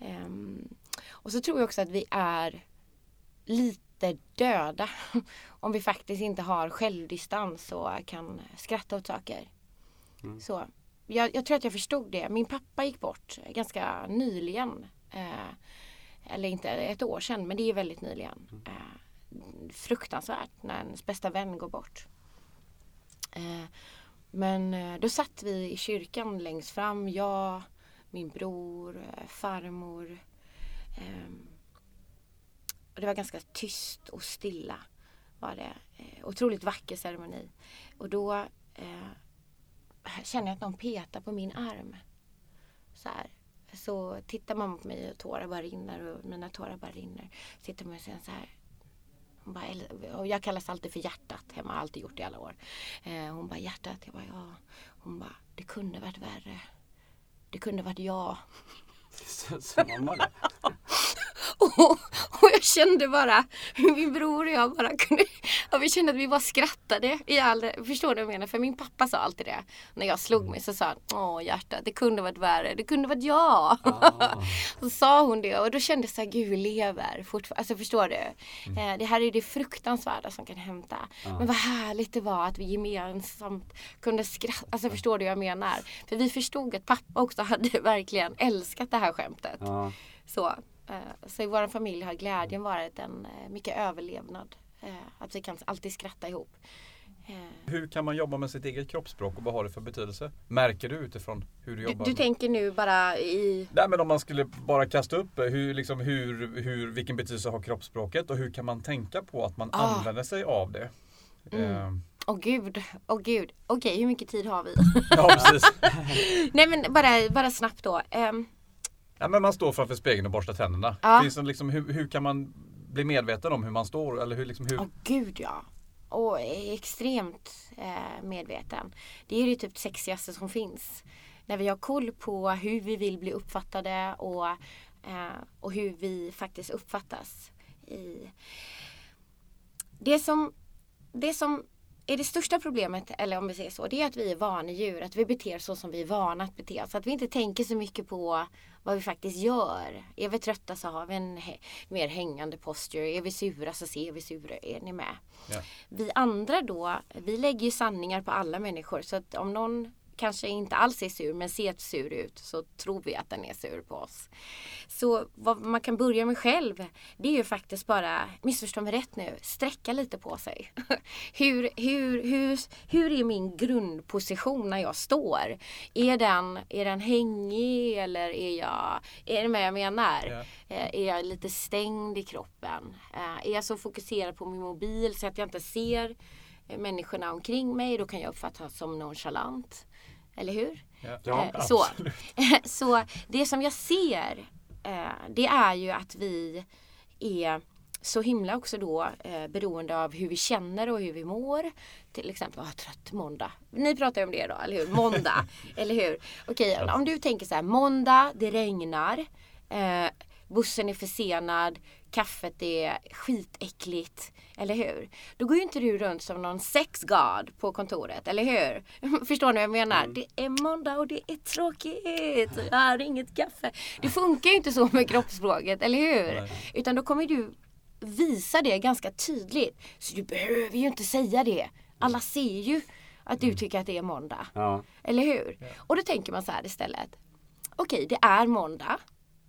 Ehm, och så tror jag också att vi är lite döda om vi faktiskt inte har självdistans och kan skratta åt saker. Mm. Så jag, jag, tror att jag förstod det. Min pappa gick bort ganska nyligen. Eh, eller inte ett år sedan, men det är väldigt nyligen. Mm. Eh, fruktansvärt när ens bästa vän går bort. Eh, men eh, då satt vi i kyrkan längst fram, jag, min bror, eh, farmor. Ehm, och det var ganska tyst och stilla. Var det. Eh, otroligt vacker ceremoni. Och då eh, känner jag att någon petar på min arm. Så här så tittar man på mig och tårar bara rinner och mina tårar bara rinner. Tittar man och säger så här. Hon bara, och jag kallas alltid för hjärtat hemma, har alltid gjort det i alla år. Eh, hon bara hjärtat, jag bara ja. Hon bara, det kunde varit värre. Det kunde varit jag. Så mamma det. Och, och jag kände bara hur min bror och jag bara kunde, ja, vi kände att vi bara skrattade i all, förstår du vad jag menar? För min pappa sa alltid det. När jag slog mig så sa han, åh hjärta, det kunde varit värre, det kunde varit jag. Ah. så sa hon det och då kände jag så här, gud vi lever fortfarande. Alltså förstår du? Mm. Eh, det här är det fruktansvärda som kan hända. Ah. Men vad härligt det var att vi gemensamt kunde skratta. Alltså förstår du vad jag menar? För vi förstod att pappa också hade verkligen älskat det här skämtet. Ah. Så. Eh, så i vår familj har glädjen varit en eh, mycket överlevnad. Eh, att vi kan alltid skratta ihop. Hur kan man jobba med sitt eget kroppsspråk och vad har det för betydelse? Märker du utifrån hur du jobbar? Du, du tänker nu bara i... Nej men om man skulle bara kasta upp hur, liksom, hur, hur, vilken betydelse har kroppsspråket och hur kan man tänka på att man ah. använder sig av det? Åh mm. oh, gud, åh oh, gud. Okej, okay, hur mycket tid har vi? ja, precis. Nej men bara, bara snabbt då. Um, Ja, men man står framför spegeln och borstar tänderna. Ja. Finns det liksom, hur, hur kan man bli medveten om hur man står? Eller hur, liksom, hur... Oh, gud ja. Och extremt eh, medveten. Det är det typ sexigaste som finns. När vi har koll på hur vi vill bli uppfattade och, eh, och hur vi faktiskt uppfattas. I... Det, som, det som är det största problemet, eller om vi säger så, det är att vi är vanedjur. Att vi beter oss så som vi är vana att bete oss. Att vi inte tänker så mycket på vad vi faktiskt gör. Är vi trötta så har vi en mer hängande posture. Är vi sura så ser vi sura. Är ni med? Ja. Vi andra då, vi lägger ju sanningar på alla människor. Så att om någon kanske inte alls är sur men ser sur ut så tror vi att den är sur på oss. Så vad man kan börja med själv det är ju faktiskt bara, missförstå mig rätt nu, sträcka lite på sig. hur, hur, hur, hur är min grundposition när jag står? Är den, är den hängig eller är jag, är det med jag menar? Eh, Är jag lite stängd i kroppen? Eh, Är jag så fokuserad på min mobil så att jag inte ser eh, människorna omkring mig? Då kan jag uppfattas som nonchalant. Eller hur? Ja, Ja, Eh, så. så det som jag ser eh, det är ju att vi är så himla också då eh, beroende av hur vi känner och hur vi mår. Till exempel, ah, trött måndag. Ni pratar ju om det då, eller hur? Måndag, eller hur? Okej, om du tänker så här, måndag, det regnar. Eh, bussen är försenad. Kaffet är skitäckligt. Eller hur? Då går ju inte du runt som någon sexgod på kontoret, eller hur? Förstår ni vad jag menar? Det är måndag och det är tråkigt. Jag har inget kaffe. Det funkar ju inte så med kroppsspråket, eller hur? Nej. Utan då kommer du visa det ganska tydligt. Så du behöver ju inte säga det. Alla ser ju att du tycker att det är måndag. Ja. Eller hur? Och då tänker man så här istället. Okej, det är måndag.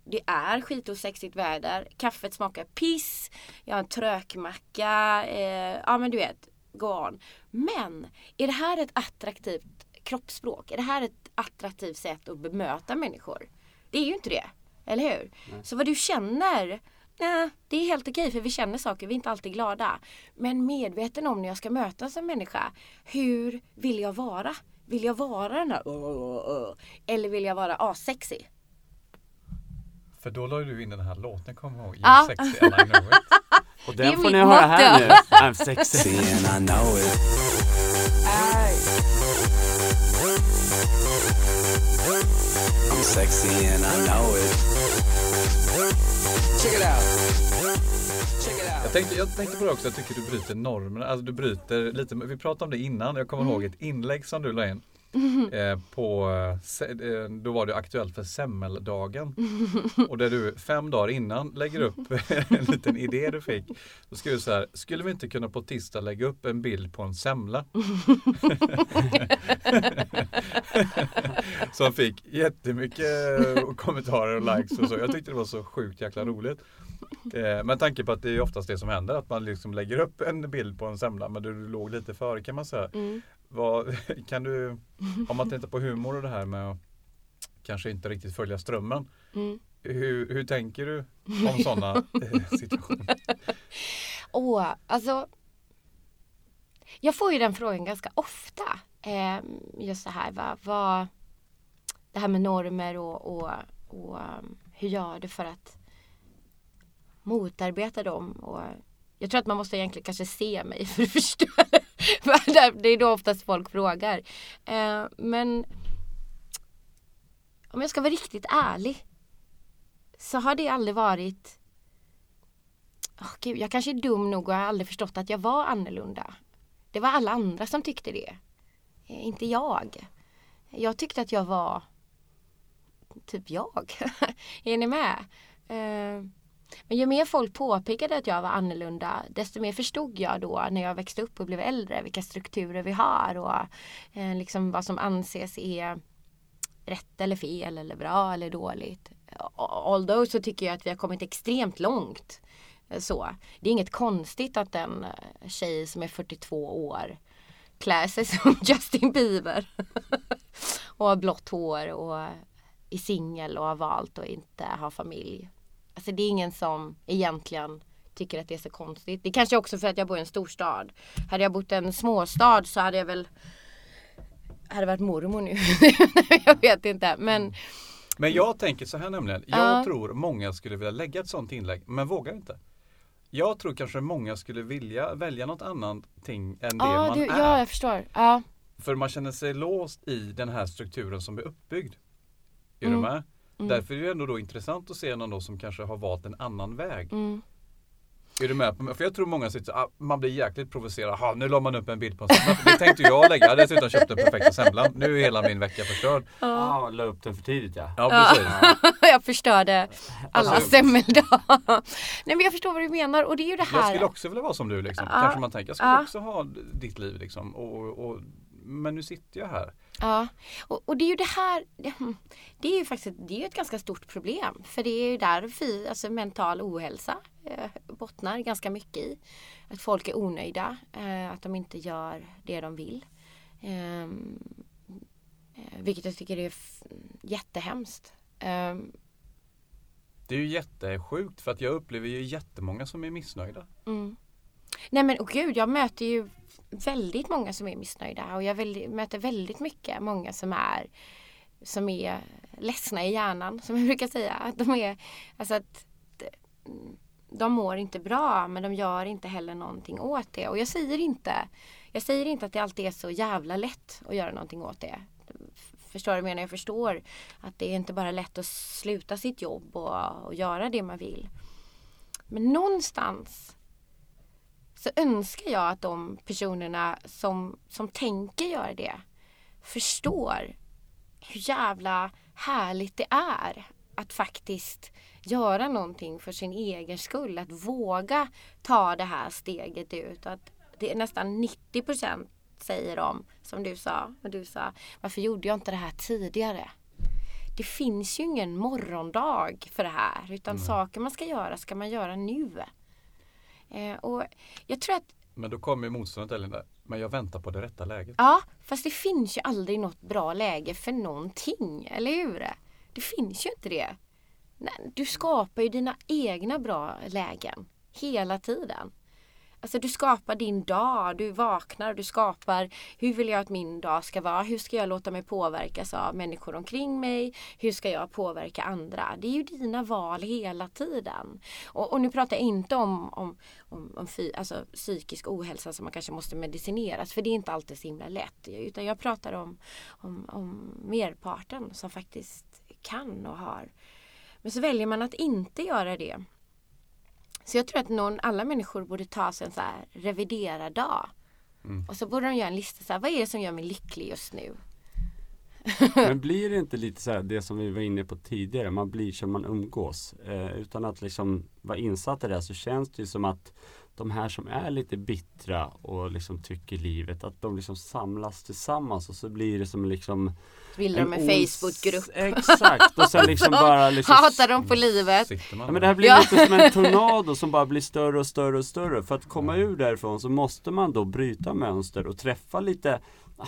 Det är skitosexigt väder. Kaffet smakar piss. Jag har en trökmacka. Eh, ja men du vet, go on. Men är det här ett attraktivt kroppsspråk? Är det här ett attraktivt sätt att bemöta människor? Det är ju inte det. Eller hur? Så vad du känner Nej, det är helt okej för vi känner saker, vi är inte alltid glada. Men medveten om när jag ska möta en människa. Hur vill jag vara? Vill jag vara den här Eller vill jag vara asexig? För då la du in den här låten, kommer jag ihåg. Ja. You sexy and I know it. Och den får ni höra här nu. I'm sexy. And I know it. I'm sexy and I know it. Check it out. Check it Jag tänkte, jag tänkte på det också, jag tycker du bryter normerna. Alltså du bryter lite, vi pratade om det innan. Jag kommer ihåg ett inlägg som du la in. Eh, på, eh, då var det aktuellt för semmeldagen. Och där du fem dagar innan lägger upp en liten idé du fick. Då skrev du så här, skulle vi inte kunna på tisdag lägga upp en bild på en semla? Som fick jättemycket eh, kommentarer och likes och så. Jag tyckte det var så sjukt jäkla roligt. Eh, med tanke på att det är oftast det som händer, att man liksom lägger upp en bild på en semla men du låg lite före kan man säga. Mm. Vad, kan du, om man tittar på humor och det här med att kanske inte riktigt följa strömmen. Mm. Hur, hur tänker du om sådana eh, situationer? Åh, alltså. Jag får ju den frågan ganska ofta. Eh, just så här, vad, vad, det här med normer och, och, och um, hur gör du för att motarbeta dem? Och jag tror att man måste egentligen kanske se mig för att förstå. Det- är då oftast folk frågar. Eh, men om jag ska vara riktigt ärlig så har det aldrig varit oh, Gud, jag kanske är dum nog och har aldrig förstått att jag var annorlunda. Det var alla andra som tyckte det. Eh, Inte jag. Jag tyckte att jag var typ jag. är ni med? Eh, men ju mer folk påpekade att jag var annorlunda desto mer förstod jag då när jag växte upp och blev äldre vilka strukturer vi har och eh, liksom vad som anses är rätt eller fel eller bra eller dåligt. Although så tycker jag att vi har kommit extremt långt. Eh, så. Det är inget konstigt att en eh, tjej som är 42 år klär sig som Justin Bieber. och har blått hår och är singel och har valt att inte ha familj. Alltså det är ingen som egentligen tycker att det är så konstigt. Det är kanske också för att jag bor i en storstad. Hade jag bott i en småstad så hade jag väl hade varit mormor nu. jag vet inte men Men jag tänker så här nämligen. Jag Ja. tror många skulle vilja lägga ett sånt inlägg men vågar inte. Jag tror kanske många skulle vilja välja något annat ting än det man du, är. ja jag förstår. Ja. För man känner sig låst i den här strukturen som är uppbyggd. Är du Mm. med? Mm. Därför är det ändå då intressant att se någon då som kanske har valt en annan väg. Mm. Är du med på mig? För jag tror många sitter ah, man blir jäkligt provocerad. Ha, nu la man upp en bild på en semla. Det tänkte jag lägga. Jag hade dessutom köpt den perfekta semlan. Nu är hela min vecka förstörd. Ja, ah, la upp den för tidigt ja. Ja, precis. jag förstörde alla Alltså- semmeldagar. Nej men jag förstår vad du menar och det är ju det Jag här. skulle också vilja vara som du liksom. Ja. Kanske man tänker. Jag skulle Ja. också ha ditt liv liksom. Och, och, men nu sitter jag här. Ja, och, och det är ju det här. Det är ju faktiskt det är ett ganska stort problem. För det är ju där fy, alltså mental ohälsa eh, bottnar ganska mycket i. Att folk är onöjda, eh, att de inte gör det de vill. Ehm, eh, vilket jag tycker är jättehemskt. Ehm, Det är ju jättesjukt för att jag upplever ju jättemånga som är missnöjda. Mm. Nej men och gud, jag möter ju väldigt många som är missnöjda och jag väldigt, möter väldigt mycket många som är som är ledsna i hjärnan som jag brukar säga. Att de är, alltså att de- de mår inte bra men de gör inte heller någonting åt det. Och jag säger inte, jag säger inte att det alltid är så jävla lätt att göra någonting åt det. Förstår du vad jag menar? Jag förstår att det är inte bara lätt att sluta sitt jobb och, och göra det man vill. Men någonstans så önskar jag att de personerna som, som tänker göra det förstår hur jävla härligt det är att faktiskt göra någonting för sin egen skull. Att våga ta det här steget ut. Att det är nästan 90 procent säger de, som du sa, och du sa, varför gjorde jag inte det här tidigare? Det finns ju ingen morgondag för det här utan saker man ska göra ska man göra nu. Eh, och jag tror att Men då kommer motståndet eller där. Men jag väntar på det rätta läget. Ja, fast det finns ju aldrig något bra läge för någonting, eller hur? Det finns ju inte det. Nej, Du skapar ju dina egna bra lägen hela tiden. Alltså du skapar din dag, du vaknar och du skapar hur vill jag att min dag ska vara? Hur ska jag låta mig påverkas av människor omkring mig? Hur ska jag påverka andra? Det är ju dina val hela tiden. Och, och nu pratar jag inte om, om, om, om fy, alltså, psykisk ohälsa som man kanske måste medicineras för det är inte alltid så himla lätt. Utan jag pratar om, om, om merparten som faktiskt kan och har. Men så väljer man att inte göra det. Så jag tror att någon, alla människor borde ta sig en så här revidera dag. Och så borde de göra en lista så här, vad är det som gör mig lycklig just nu? Men blir det inte lite så här det som vi var inne på tidigare, man blir som man umgås. Eh, utan att liksom vara insatt i det så känns det ju som att de här som är lite bittra och liksom tycker livet, att de liksom samlas tillsammans och så blir det som liksom bildar de en Facebookgrupp. Exakt, och sen liksom bara liksom Hatar de på livet. Sitter man Ja, men det här blir Ja. lite som en tornado som bara blir större och större och större. För att komma ur därifrån så måste man då bryta mönster och träffa lite ah,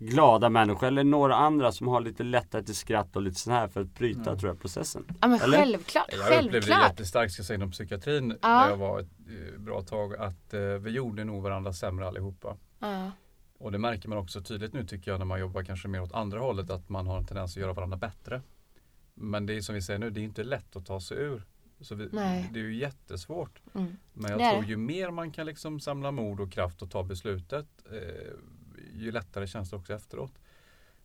glada människor eller några andra som har lite lättare till skratt och lite sån här för att bryta tror jag processen. Ja men Eller? självklart, Jag upplevde det självklart. jättestarkt ska jag säga inom psykiatrin Ja. där jag var ett eh, bra tag att eh, vi gjorde nog varandra sämre allihopa. Ja. Och det märker man också tydligt nu tycker jag när man jobbar kanske mer åt andra hållet att man har en tendens att göra varandra bättre. Men det är som vi säger nu, det är inte lätt att ta sig ur. Så vi, Nej. det är ju jättesvårt. Mm. Men jag Det tror ju mer man kan liksom samla mod och kraft och ta beslutet eh, ju lättare känns det också efteråt.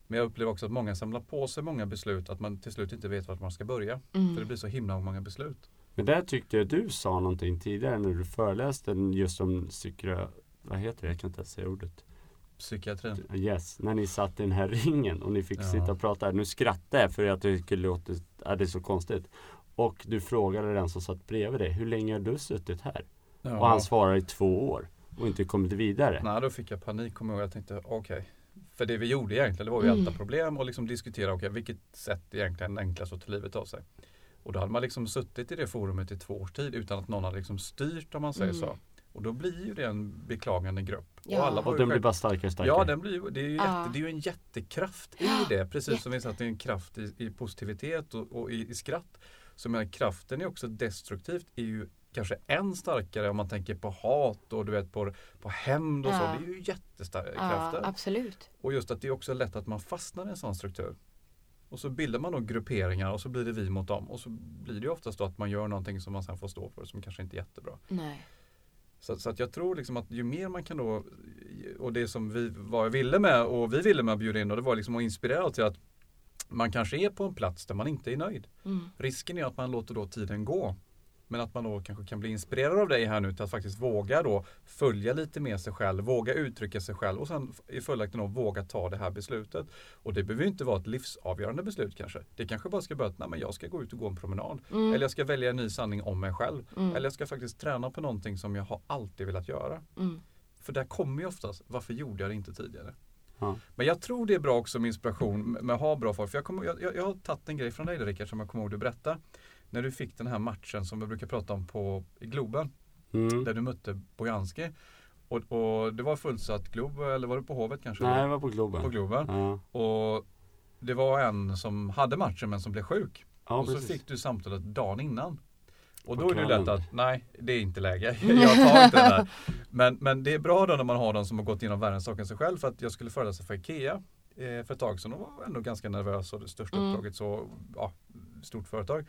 Men jag upplever också att många samlar på sig många beslut att man till slut inte vet vart man ska börja. För det Mm. blir så himla många beslut. Men där tyckte jag du sa någonting tidigare när du föreläste just om psykra... Vad heter det? Jag kan inte ens säga ordet. Psykiatrin. Yes, när ni satt i den här ringen och ni fick Ja. sitta och prata. Nu skrattar jag för att jag tycker det låter, ja, det är så konstigt. Och du frågade den som satt bredvid dig, hur länge har du suttit här? Ja. Och han svarar i två år och inte kommit vidare. Nej, då fick jag panik kommer jag ihåg. Jag tänkte okej. För det vi gjorde egentligen det var ju Mm. älta problem och liksom diskutera okej vilket sätt är egentligen enklast att ta livet av sig. Och då hade man liksom suttit i det forumet i två års tid utan att någon hade liksom styrt om man säger Mm. så. Och då blir ju det en beklagande grupp. Ja. Och alla Och den blir bara starkare och starkare. Ja, den blir, det, är ju Ja. jätte, det är ju en jättekraft i det. Precis som vi sa att det är en kraft i, i positivitet och, och i, i skratt. Så menar, kraften är också destruktivt är ju kanske än starkare om man tänker på hat och du vet på, på hämnd och så. Ja. Det är ju jättestarka Ja, absolut. Och just att det är också lätt att man fastnar i en sån struktur. Och så bildar man då grupperingar och så blir det vi mot dem. Och så blir det oftast då att man gör någonting som man sen får stå för som kanske inte är jättebra. Nej. Så, så att jag tror liksom att ju mer man kan då, och det som vi jag ville med och vi ville med att bjuda in och det var liksom att inspirera till att man kanske är på en plats där man inte är nöjd. Mm. Risken är att man låter då tiden gå. Men att man då kanske kan bli inspirerad av dig här nu till att faktiskt våga då följa lite med sig själv, våga uttrycka sig själv och sen i följaktligen då våga ta det här beslutet. Och det behöver ju inte vara ett livsavgörande beslut kanske. Det kanske bara ska börja att men jag ska gå ut och gå en promenad. Mm. Eller jag ska välja en ny sanning om mig själv. Mm. Eller jag ska faktiskt träna på någonting som jag har alltid velat göra. Mm. För där kommer ju oftast, varför gjorde jag det inte tidigare? Ja. Men jag tror det är bra också med inspiration med att ha bra folk. För jag, kommer, jag, jag, jag har tagit en grej från dig Rickard som jag kommer ihåg du berätta. När du fick den här matchen som vi brukar prata om på, i Globen. Mm. Där du mötte Bojanski. Och, och det var fullsatt Glob, eller var du på Hovet kanske? Nej, jag var på Globen. På Globen. Ja, Och det var en som hade matchen men som blev sjuk. ja och så precis. fick du samtalet dagen innan. Och På då är det lätt att, nej det är inte läge. Jag tar inte det där. Men, men det är bra då när man har någon som har gått igenom värre saker än sig själv. För att jag skulle föreläsa för IKEA eh, för ett tag sedan och var ändå ganska nervös och det största Mm. uppdraget så, ja, stort företag.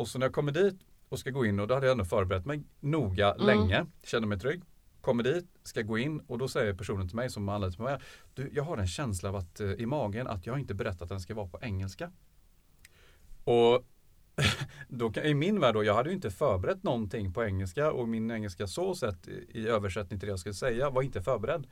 Och så när jag kommer dit och ska gå in och då hade jag ändå förberett mig noga Mm. länge, kände mig trygg. Kommer dit, ska gå in och då säger personen till mig som anlitar mig, du, jag har en känsla av att eh, i magen att jag inte berättat att den ska vara på engelska. Och då kan, i min värld då, jag hade ju inte förberett någonting på engelska och min engelska så sett i, översättning till det jag skulle säga var inte förberedd.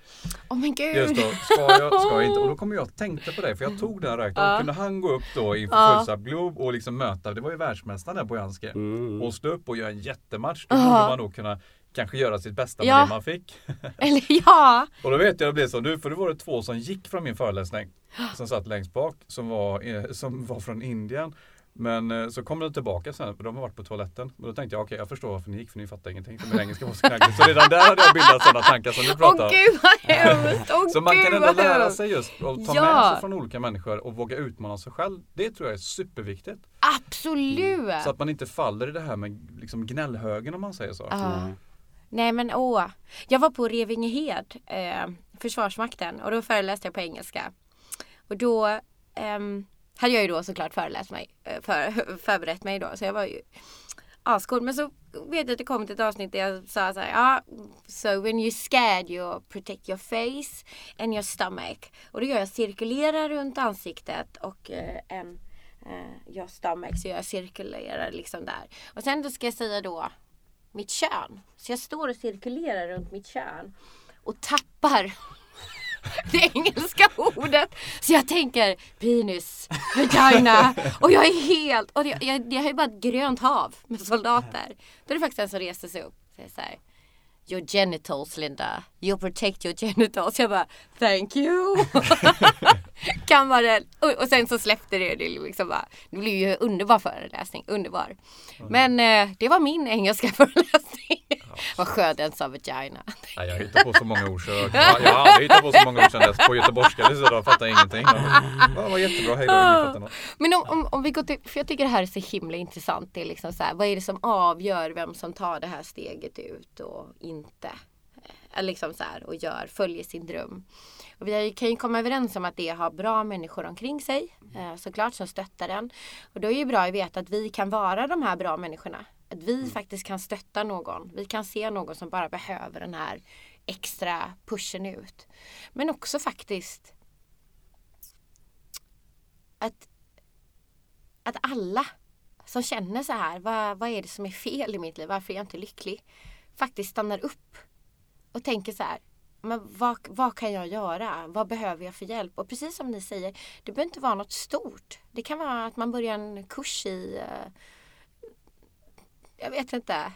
Oh men gud. Just då, ska jag, ska jag inte? Och då kommer jag att tänka på det för jag tog den här räknaren. Ja. Kunde han gå upp då inför Ja. fullsatt Globe och liksom möta, det var ju världsmästaren där Bojanski. Mm. Och stå upp och göra en jättematch. Då borde man nog kunna kanske göra sitt bästa med Ja. det man fick. Eller ja. Och då vet jag det blev så nu, för då var det två som gick från min föreläsning. Som satt längst bak, som var, eh, som var från Indien. Men eh, så kom de tillbaka sen, för de har varit på toaletten. Men då tänkte jag, okej jag förstår varför ni gick, för ni fattar ingenting. För min engelska var så knackig. Så redan där hade jag bildat sådana tankar som du Åh pratar om. gud vad hemskt. Åh Så man kan ändå lära sig just och ta Ja. med sig från olika människor och våga utmana sig själv. Det tror jag är superviktigt. Absolut. Så att man inte faller i det här med liksom gnällhögen om man säger så. Nej. Nej men åh. Jag var på Revingehed, eh, Försvarsmakten och då föreläste jag på engelska. Och då ehm, hade jag ju då såklart föreläst mig, eh, för, förberett mig då. Så jag var ju ascool. Men så vet jag att det kom till ett avsnitt där jag sa så här, ja, so when you're scared you protect your face and your stomach. Och då gör jag cirkulerar runt ansiktet och eh, en eh, your stomach, så jag cirkulerar liksom där. Och sen då ska jag säga då mitt kön. Så jag står och cirkulerar runt mitt kön och tappar det engelska ordet. Så jag tänker penis, vagina och jag är helt, och jag, jag, jag har ju bara ett grönt hav med soldater. Då är det faktiskt en som reser sig upp och säger så här. Your genitals Linda, you protect your genitals. Jag bara thank you. Kammaren. Och, och sen så släppte det. Det, liksom bara, det blev ju underbar föreläsning. Underbar. Men eh, det var min engelska föreläsning. Vad skönt den sa vagina. Nej, jag hittar på så många ord så jag, jag har aldrig hittat på så många ord sedan dess på göteborgska. Så jag fattar ingenting. Det var jättebra, hej då, ingen fattar något. Men om, om, om vi går till, för jag tycker det här är så himla intressant. Det är liksom så här, vad är det som avgör vem som tar det här steget ut och inte? Eh, Liksom så här, och gör, följer sin dröm. Och vi kan ju komma överens om att det har bra människor omkring sig. Eh, såklart som stöttar den. Och då är det ju bra att veta att vi kan vara de här bra människorna. Att vi faktiskt kan stötta någon. Vi kan se någon som bara behöver den här extra pushen ut. Men också faktiskt att att alla som känner så här, vad, vad är det som är fel i mitt liv? Varför är jag inte lycklig? Faktiskt stannar upp och tänker så här, men vad, vad kan jag göra? Vad behöver jag för hjälp? Och precis som ni säger, det behöver inte vara något stort. Det kan vara att man börjar en kurs i, eh, jag vet inte,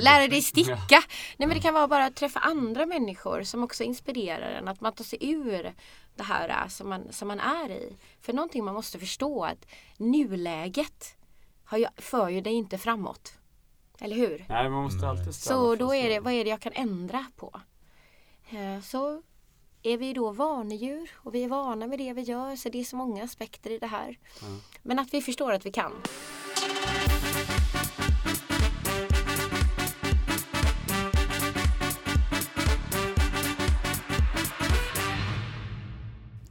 lära dig sticka. Nej men det kan vara bara att träffa andra människor som också inspirerar en. Att man tar sig ur det här äh, som man, som man är i. För någonting man måste förstå att nuläget har ju, för ju dig inte framåt. Eller hur? Nej, man måste alltid Så då är det, vad är det jag kan ändra på? Eh, Så är vi då vanedjur och vi är vana med det vi gör. Så det är så många aspekter i det här. Men att vi förstår att vi kan.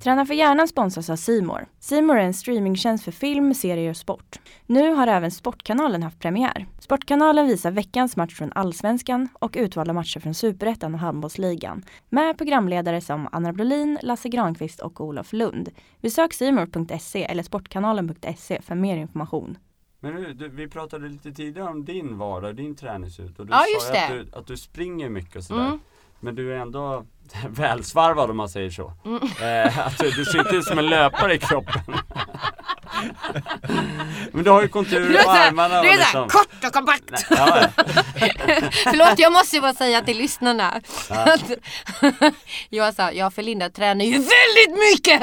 Träna för hjärnan sponsras av Simor. Simor är en streamingtjänst för film, serier och sport. Nu har även Sportkanalen haft premiär. Sportkanalen visar veckans match från Allsvenskan och utvalda matcher från Superettan och Handbollsligan. Med programledare som Anna Brolin, Lasse Granqvist och Olof Lund. Besök simor.se eller sportkanalen.se för mer information. Men du, du, vi pratade lite tidigare om din vardag, din träningsut och du Ja, sa just ju att du, att du springer mycket och sådär. Mm. Men du är ändå välsvarvad om man säger så. Mm. Eh, att du, ser inte ut som en löpare i kroppen. Men du har ju konturer på armarna du är såhär liksom. kort och kompakt. Nej, ja, Förlåt jag måste ju bara säga till lyssnarna Ja. jag sa, jag för Linda tränar ju väldigt mycket!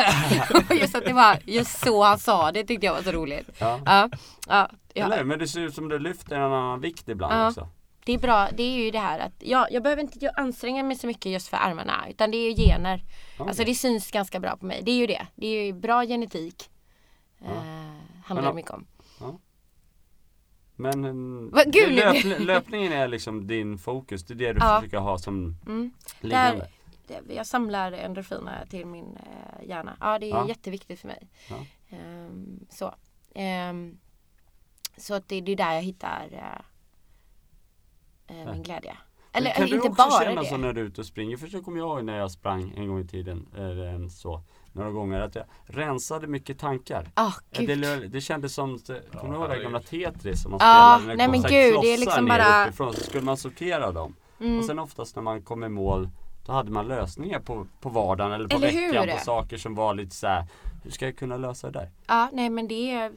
Just att det var just så han sa det tyckte jag var så roligt. ja. Ja, ja, Eller, ja. men det ser ut som du lyfter en annan vikt ibland Ja. också. Det är bra, det är ju det här att jag, jag behöver inte anstränga mig så mycket just för armarna utan det är ju gener. Alltså det syns ganska bra på mig. Det är ju det. Det är ju bra genetik. Ja. Eh, handlar Men det om- mycket om. Men mm, Vad- gud, löp, löpningen är liksom din fokus, det är det du Ja. försöker ha som Mm. liggande. Där, jag samlar endorfiner till min eh, hjärna. Ja det är Ja. jätteviktigt för mig. Ja. Ehm, så Ehm, så att det, det är där jag hittar eh, eh, min glädje. Eller, kan eller du inte också bara känna det. så när du är ute och springer? För så kommer jag ihåg när jag sprang en gång i tiden, eller så, några gånger, att jag rensade mycket tankar. Gud. Det, det kändes som, kommer du ihåg det gamla Tetris som man Ja, spelade? när det nej men gud, det är liksom bara- Uppifrån, så skulle man sortera dem. Mm. Och sen oftast när man kom i mål då hade man lösningar på, på vardagen eller på Eller hur? veckan på saker som var lite så här. Hur ska jag kunna lösa det där? Ja, nej men det är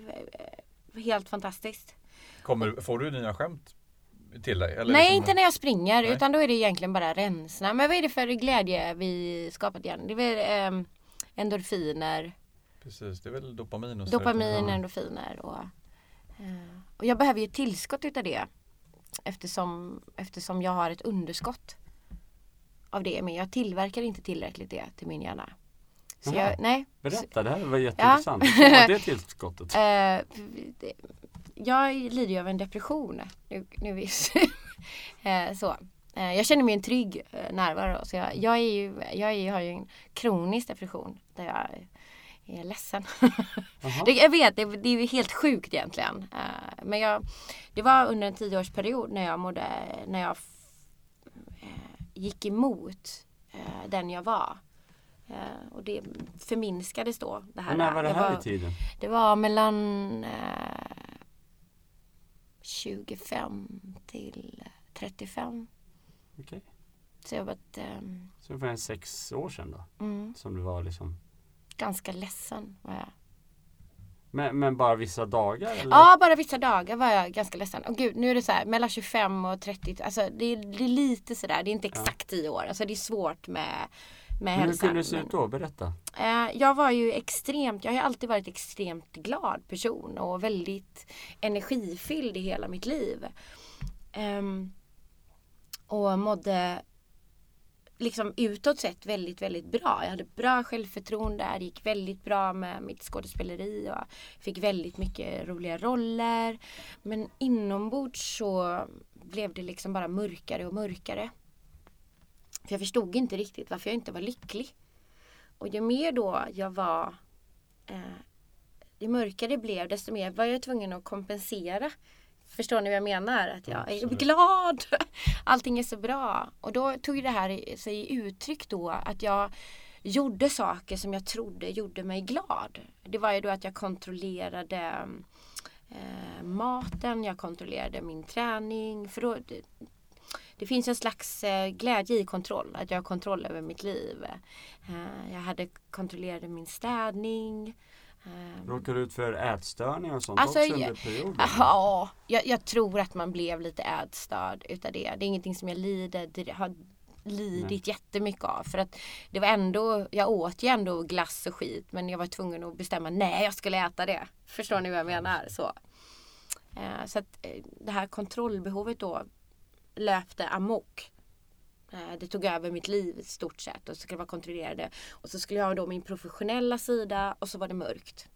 eh, helt fantastiskt. Kommer, får du nya skämt till dig? Eller Nej, liksom- inte när jag springer Nej. utan då är det egentligen bara rensna. Men vad är det för glädje vi skapat igen? Det är väl ehm, endorfiner, Precis, det är väl dopamin och dopamin, Ja. endorfiner och, eh, och jag behöver ju tillskott utav det eftersom, eftersom jag har ett underskott av det. Men jag tillverkar inte tillräckligt det till min hjärna. Så jag, nej. Berätta, det här var jätteintressant. Hur var det tillskottet? Det- jag lider ju av en depression. Nu, nu visst. eh, så. Eh, jag känner mig en trygg eh, närvaro. Så jag, jag, är ju, jag är, har ju en kronisk depression där jag är ledsen. Det, jag vet, det, det är ju helt sjukt egentligen. Men jag, det var under en tioårsperiod när jag mådde, när jag gick emot den jag var. Och det förminskades då. Det här, Och när var det här i tiden? det var mellan 25 till 35. Okej. Så jag har varit eh, Så det var en sex år sedan då? mm, Som du var liksom ganska ledsen. Var jag. Men, men bara vissa dagar? Eller? Ja, bara vissa dagar var jag ganska ledsen. Och gud, nu är det så här mellan 25 och 30. Alltså det är, det är lite sådär. Det är inte exakt 10 år. Alltså det är svårt med, med Men hur hälsan. kunde det se ut då? Berätta. Eh, jag var ju extremt, jag har alltid varit extremt glad person och väldigt energifylld i hela mitt liv. Ehm, och mådde liksom utåt sett väldigt, väldigt bra. Jag hade bra självförtroende, det gick väldigt bra med mitt skådespeleri och fick väldigt mycket roliga roller. Men inombords så blev det liksom bara mörkare och mörkare. För jag förstod inte riktigt varför jag inte var lycklig. Och ju mer då jag var eh, ju mörkare det blev desto mer var jag tvungen att kompensera. Förstår ni vad jag menar? Att jag är glad. Allting är så bra. Och då tog det här sig i uttryck då att jag gjorde saker som jag trodde gjorde mig glad. Det var ju då att jag kontrollerade eh, maten, jag kontrollerade min träning. För då, det, finns en slags eh, glädje i kontroll, att jag har kontroll över mitt liv. Eh, jag hade kontrollerade min städning. Eh, Råkade du ut för ätstörningar och sånt Alltså, också under perioden? Ja, jag, jag tror att man blev lite ätstörd utav det. Det är ingenting som jag lider, har lidit jättemycket av. För att det var ändå, jag åt ju ändå glass och skit men jag var tvungen att bestämma, nej jag skulle äta det. Förstår ni vad jag menar? Så, eh, så att det här kontrollbehovet då löpte amok. Eh, Det tog över mitt liv i stort sett och så skulle jag vara kontrollerade. Och så skulle jag ha då min professionella sida och så var det mörkt.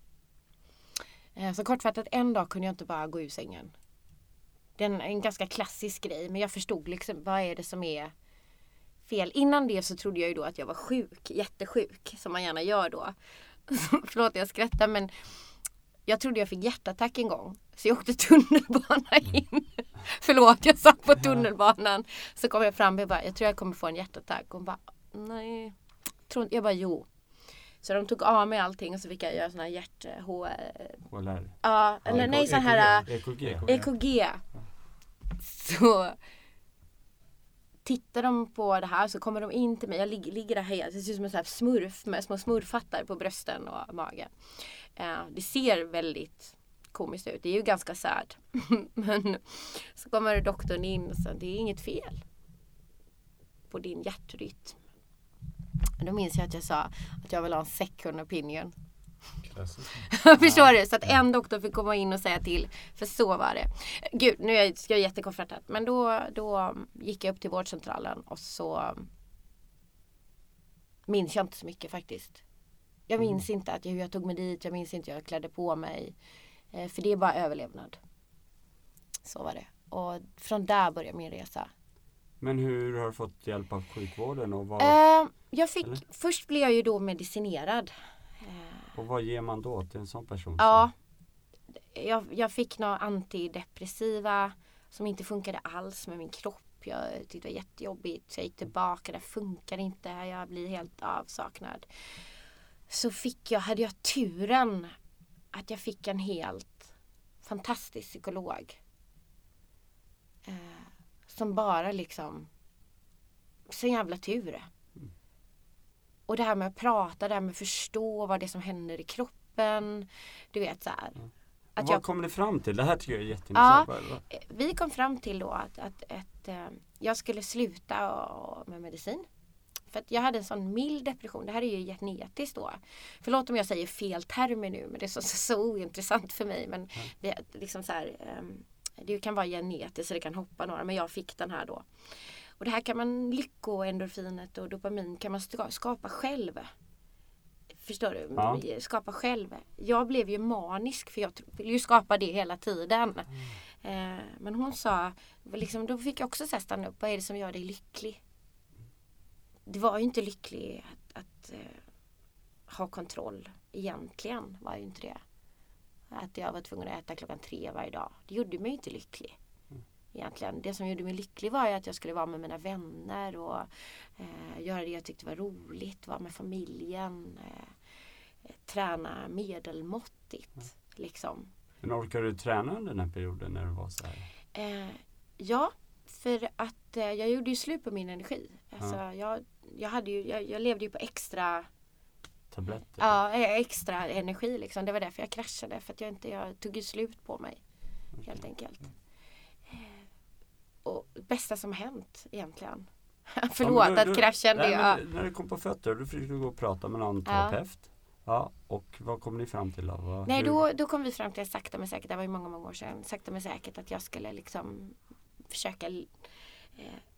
Eh, Så kortfattat en dag kunde jag inte bara gå ur sängen. Det är en, en ganska klassisk grej men jag förstod liksom vad är det som är fel. Innan det så trodde jag ju då att jag var sjuk, jättesjuk som man gärna gör då. Förlåt jag skrattar men jag trodde jag fick hjärtattack en gång. Så jag åkte tunnelbana in. Förlåt jag satt på tunnelbanan. Så kom jag fram och bara, jag tror jag kommer få en hjärtattack. Hon bara, nej. Tror inte. Jag bara, jo. Så de tog av mig allting och så fick jag göra såna här hjärt... H, HLR, ja, eller nej sån här EKG. EKG. EKG. Så tittar de på det här så kommer de in till mig. Jag ligger, ligger där helt, det ser ut som en sån här smurf med små smurfhattar på brösten och magen. Eh, det ser väldigt komiskt ut. Det är ju ganska sad. Men så kommer doktorn in och säger det är inget fel på din hjärtrytm. Då minns jag att jag sa att jag vill ha en second opinion. Förstår du? Så att en doktor fick komma in och säga till. För så var det. Gud, nu ska jag jättekonfronterad. Men då, då gick jag upp till vårdcentralen och så minns jag inte så mycket faktiskt. Jag minns inte att jag, hur jag tog mig dit. Jag minns inte hur jag klädde på mig. Eh, för det är bara överlevnad. Så var det. Och från där började min resa. Men hur har du fått hjälp av sjukvården och vad, Eh, jag fick, Eller? först blev jag ju då medicinerad. och vad ger man då till en sån person? Ja. Jag, jag fick några antidepressiva som inte funkade alls med min kropp. Jag tyckte det var jättejobbigt. Så jag gick tillbaka, det funkar inte. Jag blir helt avsaknad. Så fick jag, hade jag turen att jag fick en helt fantastisk psykolog. Eh, som bara liksom, så jävla tur. Och det här med att prata, det här med att förstå vad det är som händer i kroppen. Du vet så här. Och Att vad jag, kom ni fram till? Det här tycker jag är jätteintressant. Vad- eh, vi kom fram till då att, att, att eh, jag skulle sluta med medicin. För att jag hade en sån mild depression. Det här är ju genetiskt då. Förlåt om jag säger fel termer nu men det är så, så, så ointressant för mig. Men vi, liksom så här, ehm, det kan vara genetiskt så det kan hoppa några men jag fick den här då. Och det här kan man, lyckoendorfinet och dopamin kan man ska- skapa själv. Förstår du? Ja. Skapa själv. Jag blev ju manisk för jag tro- vill ju skapa det hela tiden. Eh, men hon sa, liksom, då fick jag också stanna upp, vad är det som gör dig lycklig? Det var ju inte lycklig att, att eh, ha kontroll egentligen var ju inte det. Att jag var tvungen att äta klockan tre varje dag. Det gjorde mig inte lycklig. Egentligen. Det som gjorde mig lycklig var ju att jag skulle vara med mina vänner och eh, göra det jag tyckte var roligt. Vara med familjen. Eh, träna medelmåttigt. Liksom. Men orkar du träna under den här perioden när du var så här? Ja, för att jag gjorde ju slut på min energi. Alltså, Ja. jag, jag, hade ju, jag, jag levde ju på extra, Tabletter? ja, eh, extra energi. Liksom. Det var därför jag kraschade. För att jag, inte, jag tog ju slut på mig. Helt enkelt. Eh, och bästa som hänt egentligen. Förlåt Ja, du- att du- kraschen nej, det, men ja. du- När du kom på fötter, då fick du gå och prata med någon Ja. terapeut. Ja, och vad kom ni fram till då? Nej då, då kom vi fram till sakta men säkert, det var ju många, många år sedan, sakta men säkert att jag skulle liksom försöka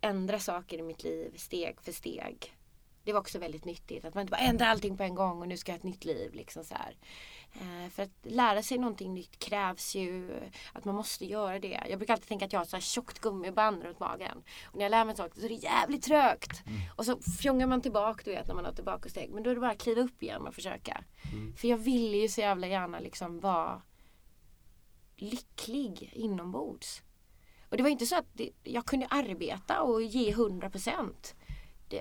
ändra saker i mitt liv steg för steg. Det var också väldigt nyttigt att man inte bara ändrar allting på en gång och nu ska jag ha ett nytt liv. Liksom så. Eh, för att lära sig någonting nytt krävs ju att man måste göra det. Jag brukar alltid tänka att jag har så här tjockt gummiband runt magen. Och när jag lär mig saker så är det jävligt trögt. Och så fjongar man tillbaka du vet när man har tillbaka steg. Men då är det bara att kliva upp igen och försöka. För jag ville ju så jävla gärna liksom vara lycklig inombords. Och det var inte så att det, jag kunde arbeta och ge 100 procent.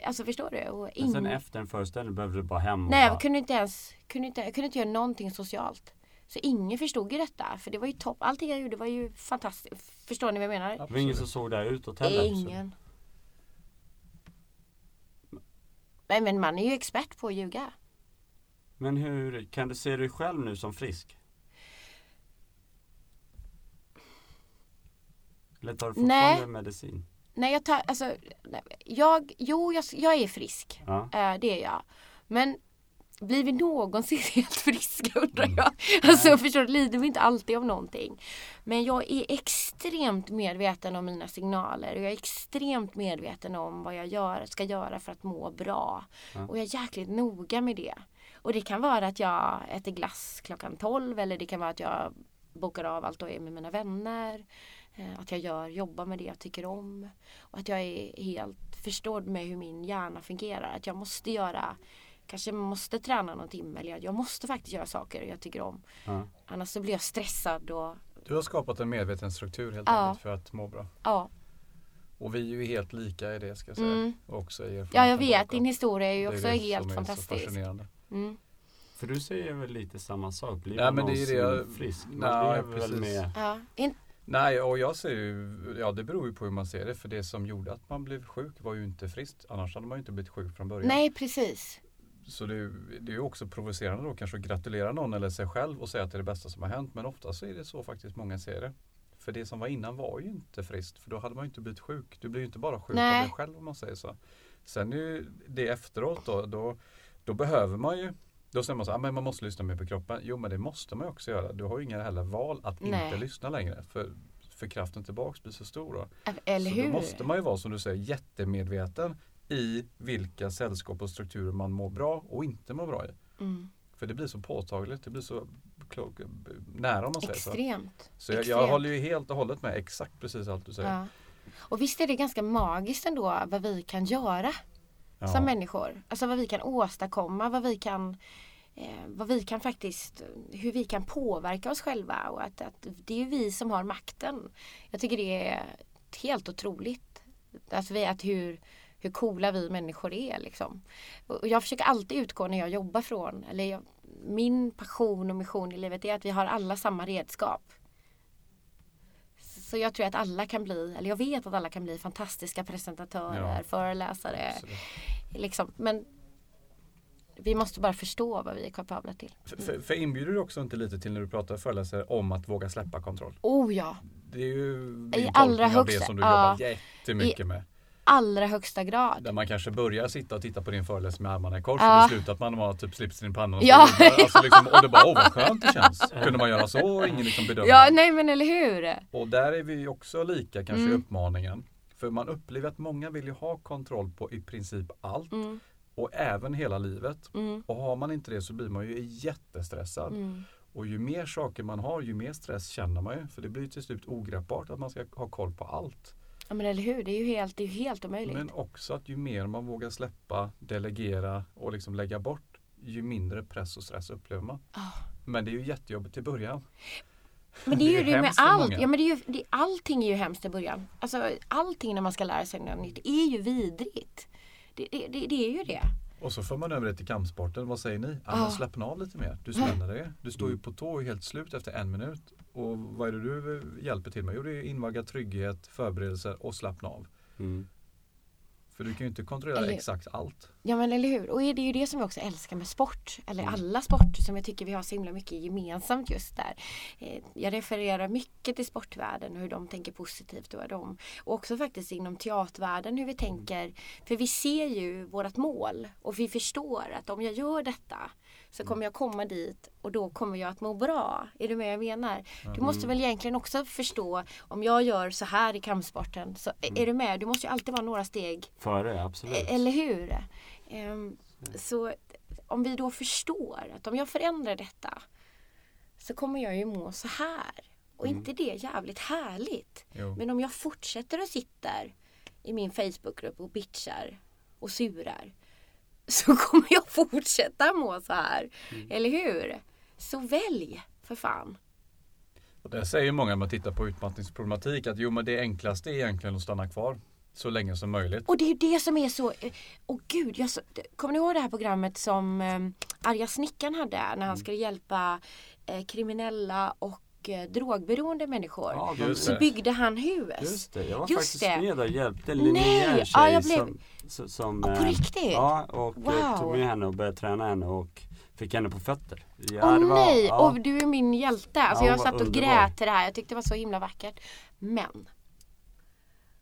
Alltså förstår du? Och Men sen efter en föreställning behövde du bara hem och Nej, bara, jag kunde inte ens kunde inte, jag kunde inte göra någonting socialt. Så ingen förstod ju detta. För det var ju topp. Allting jag gjorde var ju fantastiskt. Förstår ni vad jag menar? Det var ingen som såg det utåt heller. så- Ingen. Nej men man är ju expert på att ljuga. Men hur, kan du se dig själv nu som frisk? Eller tar du fortfarande Nej. medicin? Nej jag tar, alltså, nej, jag, jo jag, jag är frisk. Ja. Eh, det är jag. Men blir vi någonsin helt friska undrar jag. Alltså förstår du, lider vi inte alltid av någonting. Men jag är extremt medveten om mina signaler och jag är extremt medveten om vad jag gör, ska göra för att må bra. Ja. Och jag är jäkligt noga med det. Och det kan vara att jag äter glass klockan 12 eller det kan vara att jag bokar av allt och är med mina vänner. Eh, Att jag gör, jobbar med det jag tycker om. Och att jag är helt förstådd med hur min hjärna fungerar. Att jag måste göra, kanske måste träna någon timme eller jag måste faktiskt göra saker jag tycker om. Ja. Annars så blir jag stressad och Du har skapat en medveten struktur helt Ja. enkelt för att må bra. ja. Och vi är ju helt lika i det ska jag säga. Mm. Också i Ja jag vet, bakom. din historia är ju Det är också det helt som är så fantastisk. fascinerande. Mm. För du säger väl lite samma sak? Blir Ja, man men det är det jag- frisk? Man lever väl precis. med Ja. In, Nej, och jag ser ju, ja det beror ju på hur man ser det. För det som gjorde att man blev sjuk var ju inte friskt. Annars hade man ju inte blivit sjuk från början. nej, precis. Så det, är- det är ju också provocerande då kanske att gratulera någon eller sig själv och säga att det är det bästa som har hänt. Men ofta så är det så faktiskt många ser det. För det som var innan var ju inte friskt. För då hade man ju inte blivit sjuk. Du blir ju inte bara sjuk Nej. av dig själv om man säger så. Sen är ju det efteråt då, då, då behöver man ju då säger man så "Ah, men man måste lyssna mer på kroppen. Jo men det måste man ju också göra. Du har ju inga heller val att Nej. inte lyssna längre. För, för kraften tillbaks blir så stor då. Eller så hur? då måste man ju vara som du säger jättemedveten i vilka sällskap och strukturer man mår bra och inte mår bra i. Mm. För det blir så påtagligt, det blir så klok, nära om man säger så. Extremt. Så jag, jag extremt. håller ju helt och hållet med exakt precis allt du säger. Ja. Och visst är det ganska magiskt ändå vad vi kan göra Ja. som människor. Alltså vad vi kan åstadkomma, vad vi kan eh, vad vi kan faktiskt, hur vi kan påverka oss själva och att, att det är vi som har makten. Jag tycker det är helt otroligt. Alltså vi, att hur, hur coola vi människor är liksom. Och jag försöker alltid utgå när jag jobbar från, eller jag, min passion och mission i livet är att vi har alla samma redskap. Så jag tror att alla kan bli, eller jag vet att alla kan bli fantastiska presentatörer, Ja. föreläsare. Liksom. Men vi måste bara förstå vad vi är kapabla till. För, för, för inbjuder du också inte lite till när du pratar föreläsare om att våga släppa kontroll? Oh ja, Det är ju I allra av det högsta- som du ja. jobbar jättemycket med. Allra högsta grad. Där man kanske börjar sitta och titta på din föreläsning med armarna i kors Ja. och det slutar att man har typ slipsen i pannan och, Ja. vidare. alltså liksom, och det bara, åh vad skönt det känns. Kunde man göra så och ingen liksom bedömer. Ja, nej men eller hur? Och där är vi också lika kanske i Mm. uppmaningen. För man upplever att många vill ju ha kontroll på i princip allt Mm, och även hela livet. mm, Och har man inte det så blir man ju jättestressad. mm. Och ju mer saker man har ju mer stress känner man ju. För det blir ju till slut ogreppbart att man ska ha koll på allt. Ja men eller hur, det är ju helt, det är helt omöjligt. Men också att ju mer man vågar släppa, delegera och liksom lägga bort ju mindre press och stress upplever man. Ah. Men det är ju jättejobbigt i början. Men det är ju det med hemskt för allt. Ja, men det är ju, det, allting är ju hemskt i början. Alltså allting när man ska lära sig något nytt är ju vidrigt. Det, det, det, det är ju det. Och så för man över det till kampsporten. Vad säger ni? Ja, men slappna av lite mer. Du spänner dig. Du står ju på tå och är helt slut efter en minut. Och vad är det du hjälper till med? Jo, det är invagga trygghet, förberedelser och slappna av. Mm. För du kan ju inte kontrollera Eller- exakt allt. Ja men eller hur. Och det är ju det som vi också älskar med sport. Eller Mm. alla sporter som jag tycker vi har så himla mycket gemensamt just där. Eh, Jag refererar mycket till sportvärlden och hur de tänker positivt och, de, och också faktiskt inom teatervärlden hur vi tänker. För vi ser ju vårt mål och vi förstår att om jag gör detta så kommer jag komma dit och då kommer jag att må bra. Är du med jag menar? Du måste väl egentligen också förstå om jag gör så här i kampsporten. Så, Är du med? Du måste ju alltid vara några steg Före, absolut. E- Eller hur? Ehm, så om vi då förstår att om jag förändrar detta så kommer jag ju må så här. Och inte det jävligt härligt? Jo. Men om jag fortsätter och sitter i min Facebookgrupp och bitchar och surar så kommer jag fortsätta må så här. Eller hur? Så välj för fan. Och där säger många när man tittar på utmattningsproblematik att jo men det enklaste är egentligen att stanna kvar så länge som möjligt. Och det är ju det som är så, eh, åh gud, jag, så- kommer ni ihåg det här programmet som eh, Arga snickaren hade när Mm. han skulle hjälpa eh, kriminella och eh, drogberoende människor? Ja, Så det. byggde han hus. Just det, jag var Just faktiskt det. med och hjälpte Nej, Linnea, en ja, tjej jag blev- som, som, Ja, på eh, riktigt? Ja, och eh, Wow. tog med henne och började träna henne och fick henne på fötter. Ja, Åh var- nej, ja. och du är min hjälte. Alltså Ja, jag satt och underbar. grät till det här. Jag tyckte det var så himla vackert. Men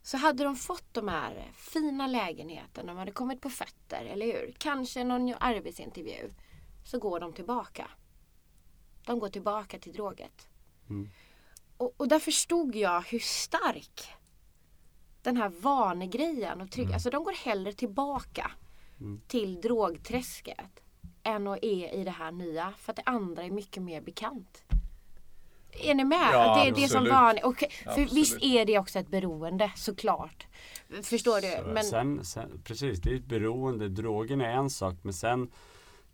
så hade de fått de här fina lägenheterna, de hade kommit på fötter, eller hur? Kanske någon arbetsintervju. Så går de tillbaka. De går tillbaka till droget. Mm. Och, och där förstod jag hur stark den här vanegrejen och trygg, alltså de går hellre tillbaka Mm. till drogträsket än att är i det här nya för att det andra är mycket mer bekant. Är ni med? Ja, det är det som absolut. van... och, för Absolut. visst är det också ett beroende såklart. Förstår du? Men, sen, sen, precis, det är ett beroende. Drogen är en sak men sen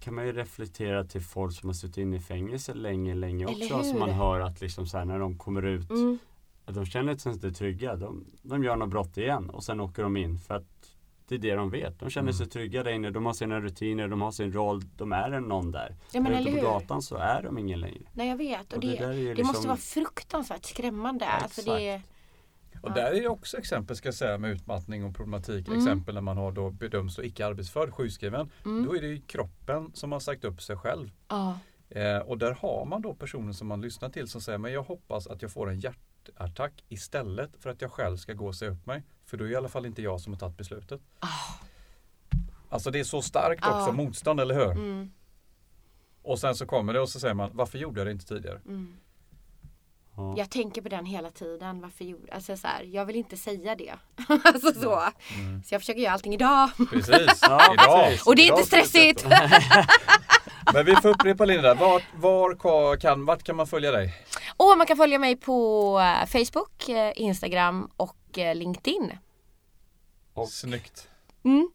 kan man ju reflektera till folk som har suttit inne i fängelse länge, länge också. Som man hör att liksom så här, när de kommer ut mm, att de känner sig inte trygga. De, de gör något brott igen och sen åker de in för att det är det de vet. De känner sig trygga där inne, de har sina rutiner, de har sin roll, de är en någon där. Ja, men ute på hur? gatan så är de ingen längre. Nej jag vet och Och det det, det måste liksom- vara fruktansvärt skrämmande. Alltså det, Och där är det också exempel ska jag säga med utmattning och problematik. Mm. Exempel när man har då bedöms då icke arbetsförd, sjukskriven. Mm. Då är det ju kroppen som har sagt upp sig själv. ja. Eh, och där har man då personer som man lyssnar till som säger men jag hoppas att jag får en hjärtattack istället för att jag själv ska gå och säga upp mig. För då är det i alla fall inte jag som har tagit beslutet. Alltså det är så starkt också, Ah. motstånd, eller hur? Mm, Och sen så kommer det och så säger man varför gjorde jag det inte tidigare? mm. Ja. Jag tänker på den hela tiden. Varför gjorde, alltså så här, jag vill inte säga det. alltså så. Mm. Så jag försöker göra allting idag. Precis, Ja, idag. Och det är Idag inte stressigt. Men vi får upprepa Linda, vart, var ka- kan, vart kan man följa dig? Och man kan följa mig på eh, Facebook, eh, Instagram och eh, LinkedIn. Och- Snyggt. Mm.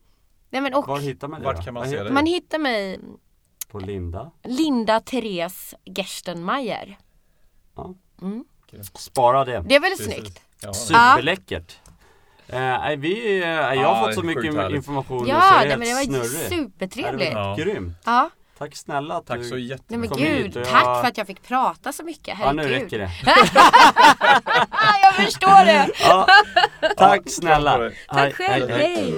Nej, men och Var hittar man det Vart kan man se dig? man hittar mig På Linda. Linda Therese Gerstenmeier. Ja. Mm. Spara det. Det är väldigt Precis. snyggt. Ja. Superläckert. Nej, vi, eh, jag har fått det så är mycket härligt. information så Ja, jag är nej, helt men det var snurrig. supertrevligt. Ja, det Grymt. Ja. Tack snälla att Tack du... så Nej men jättemycket. Kom gud, hit och tack jag- för att jag fick prata så mycket. Ja, nu Herregud. räcker det. jag förstår det. Ja, tack snälla. tack Tack själv, hej. hej.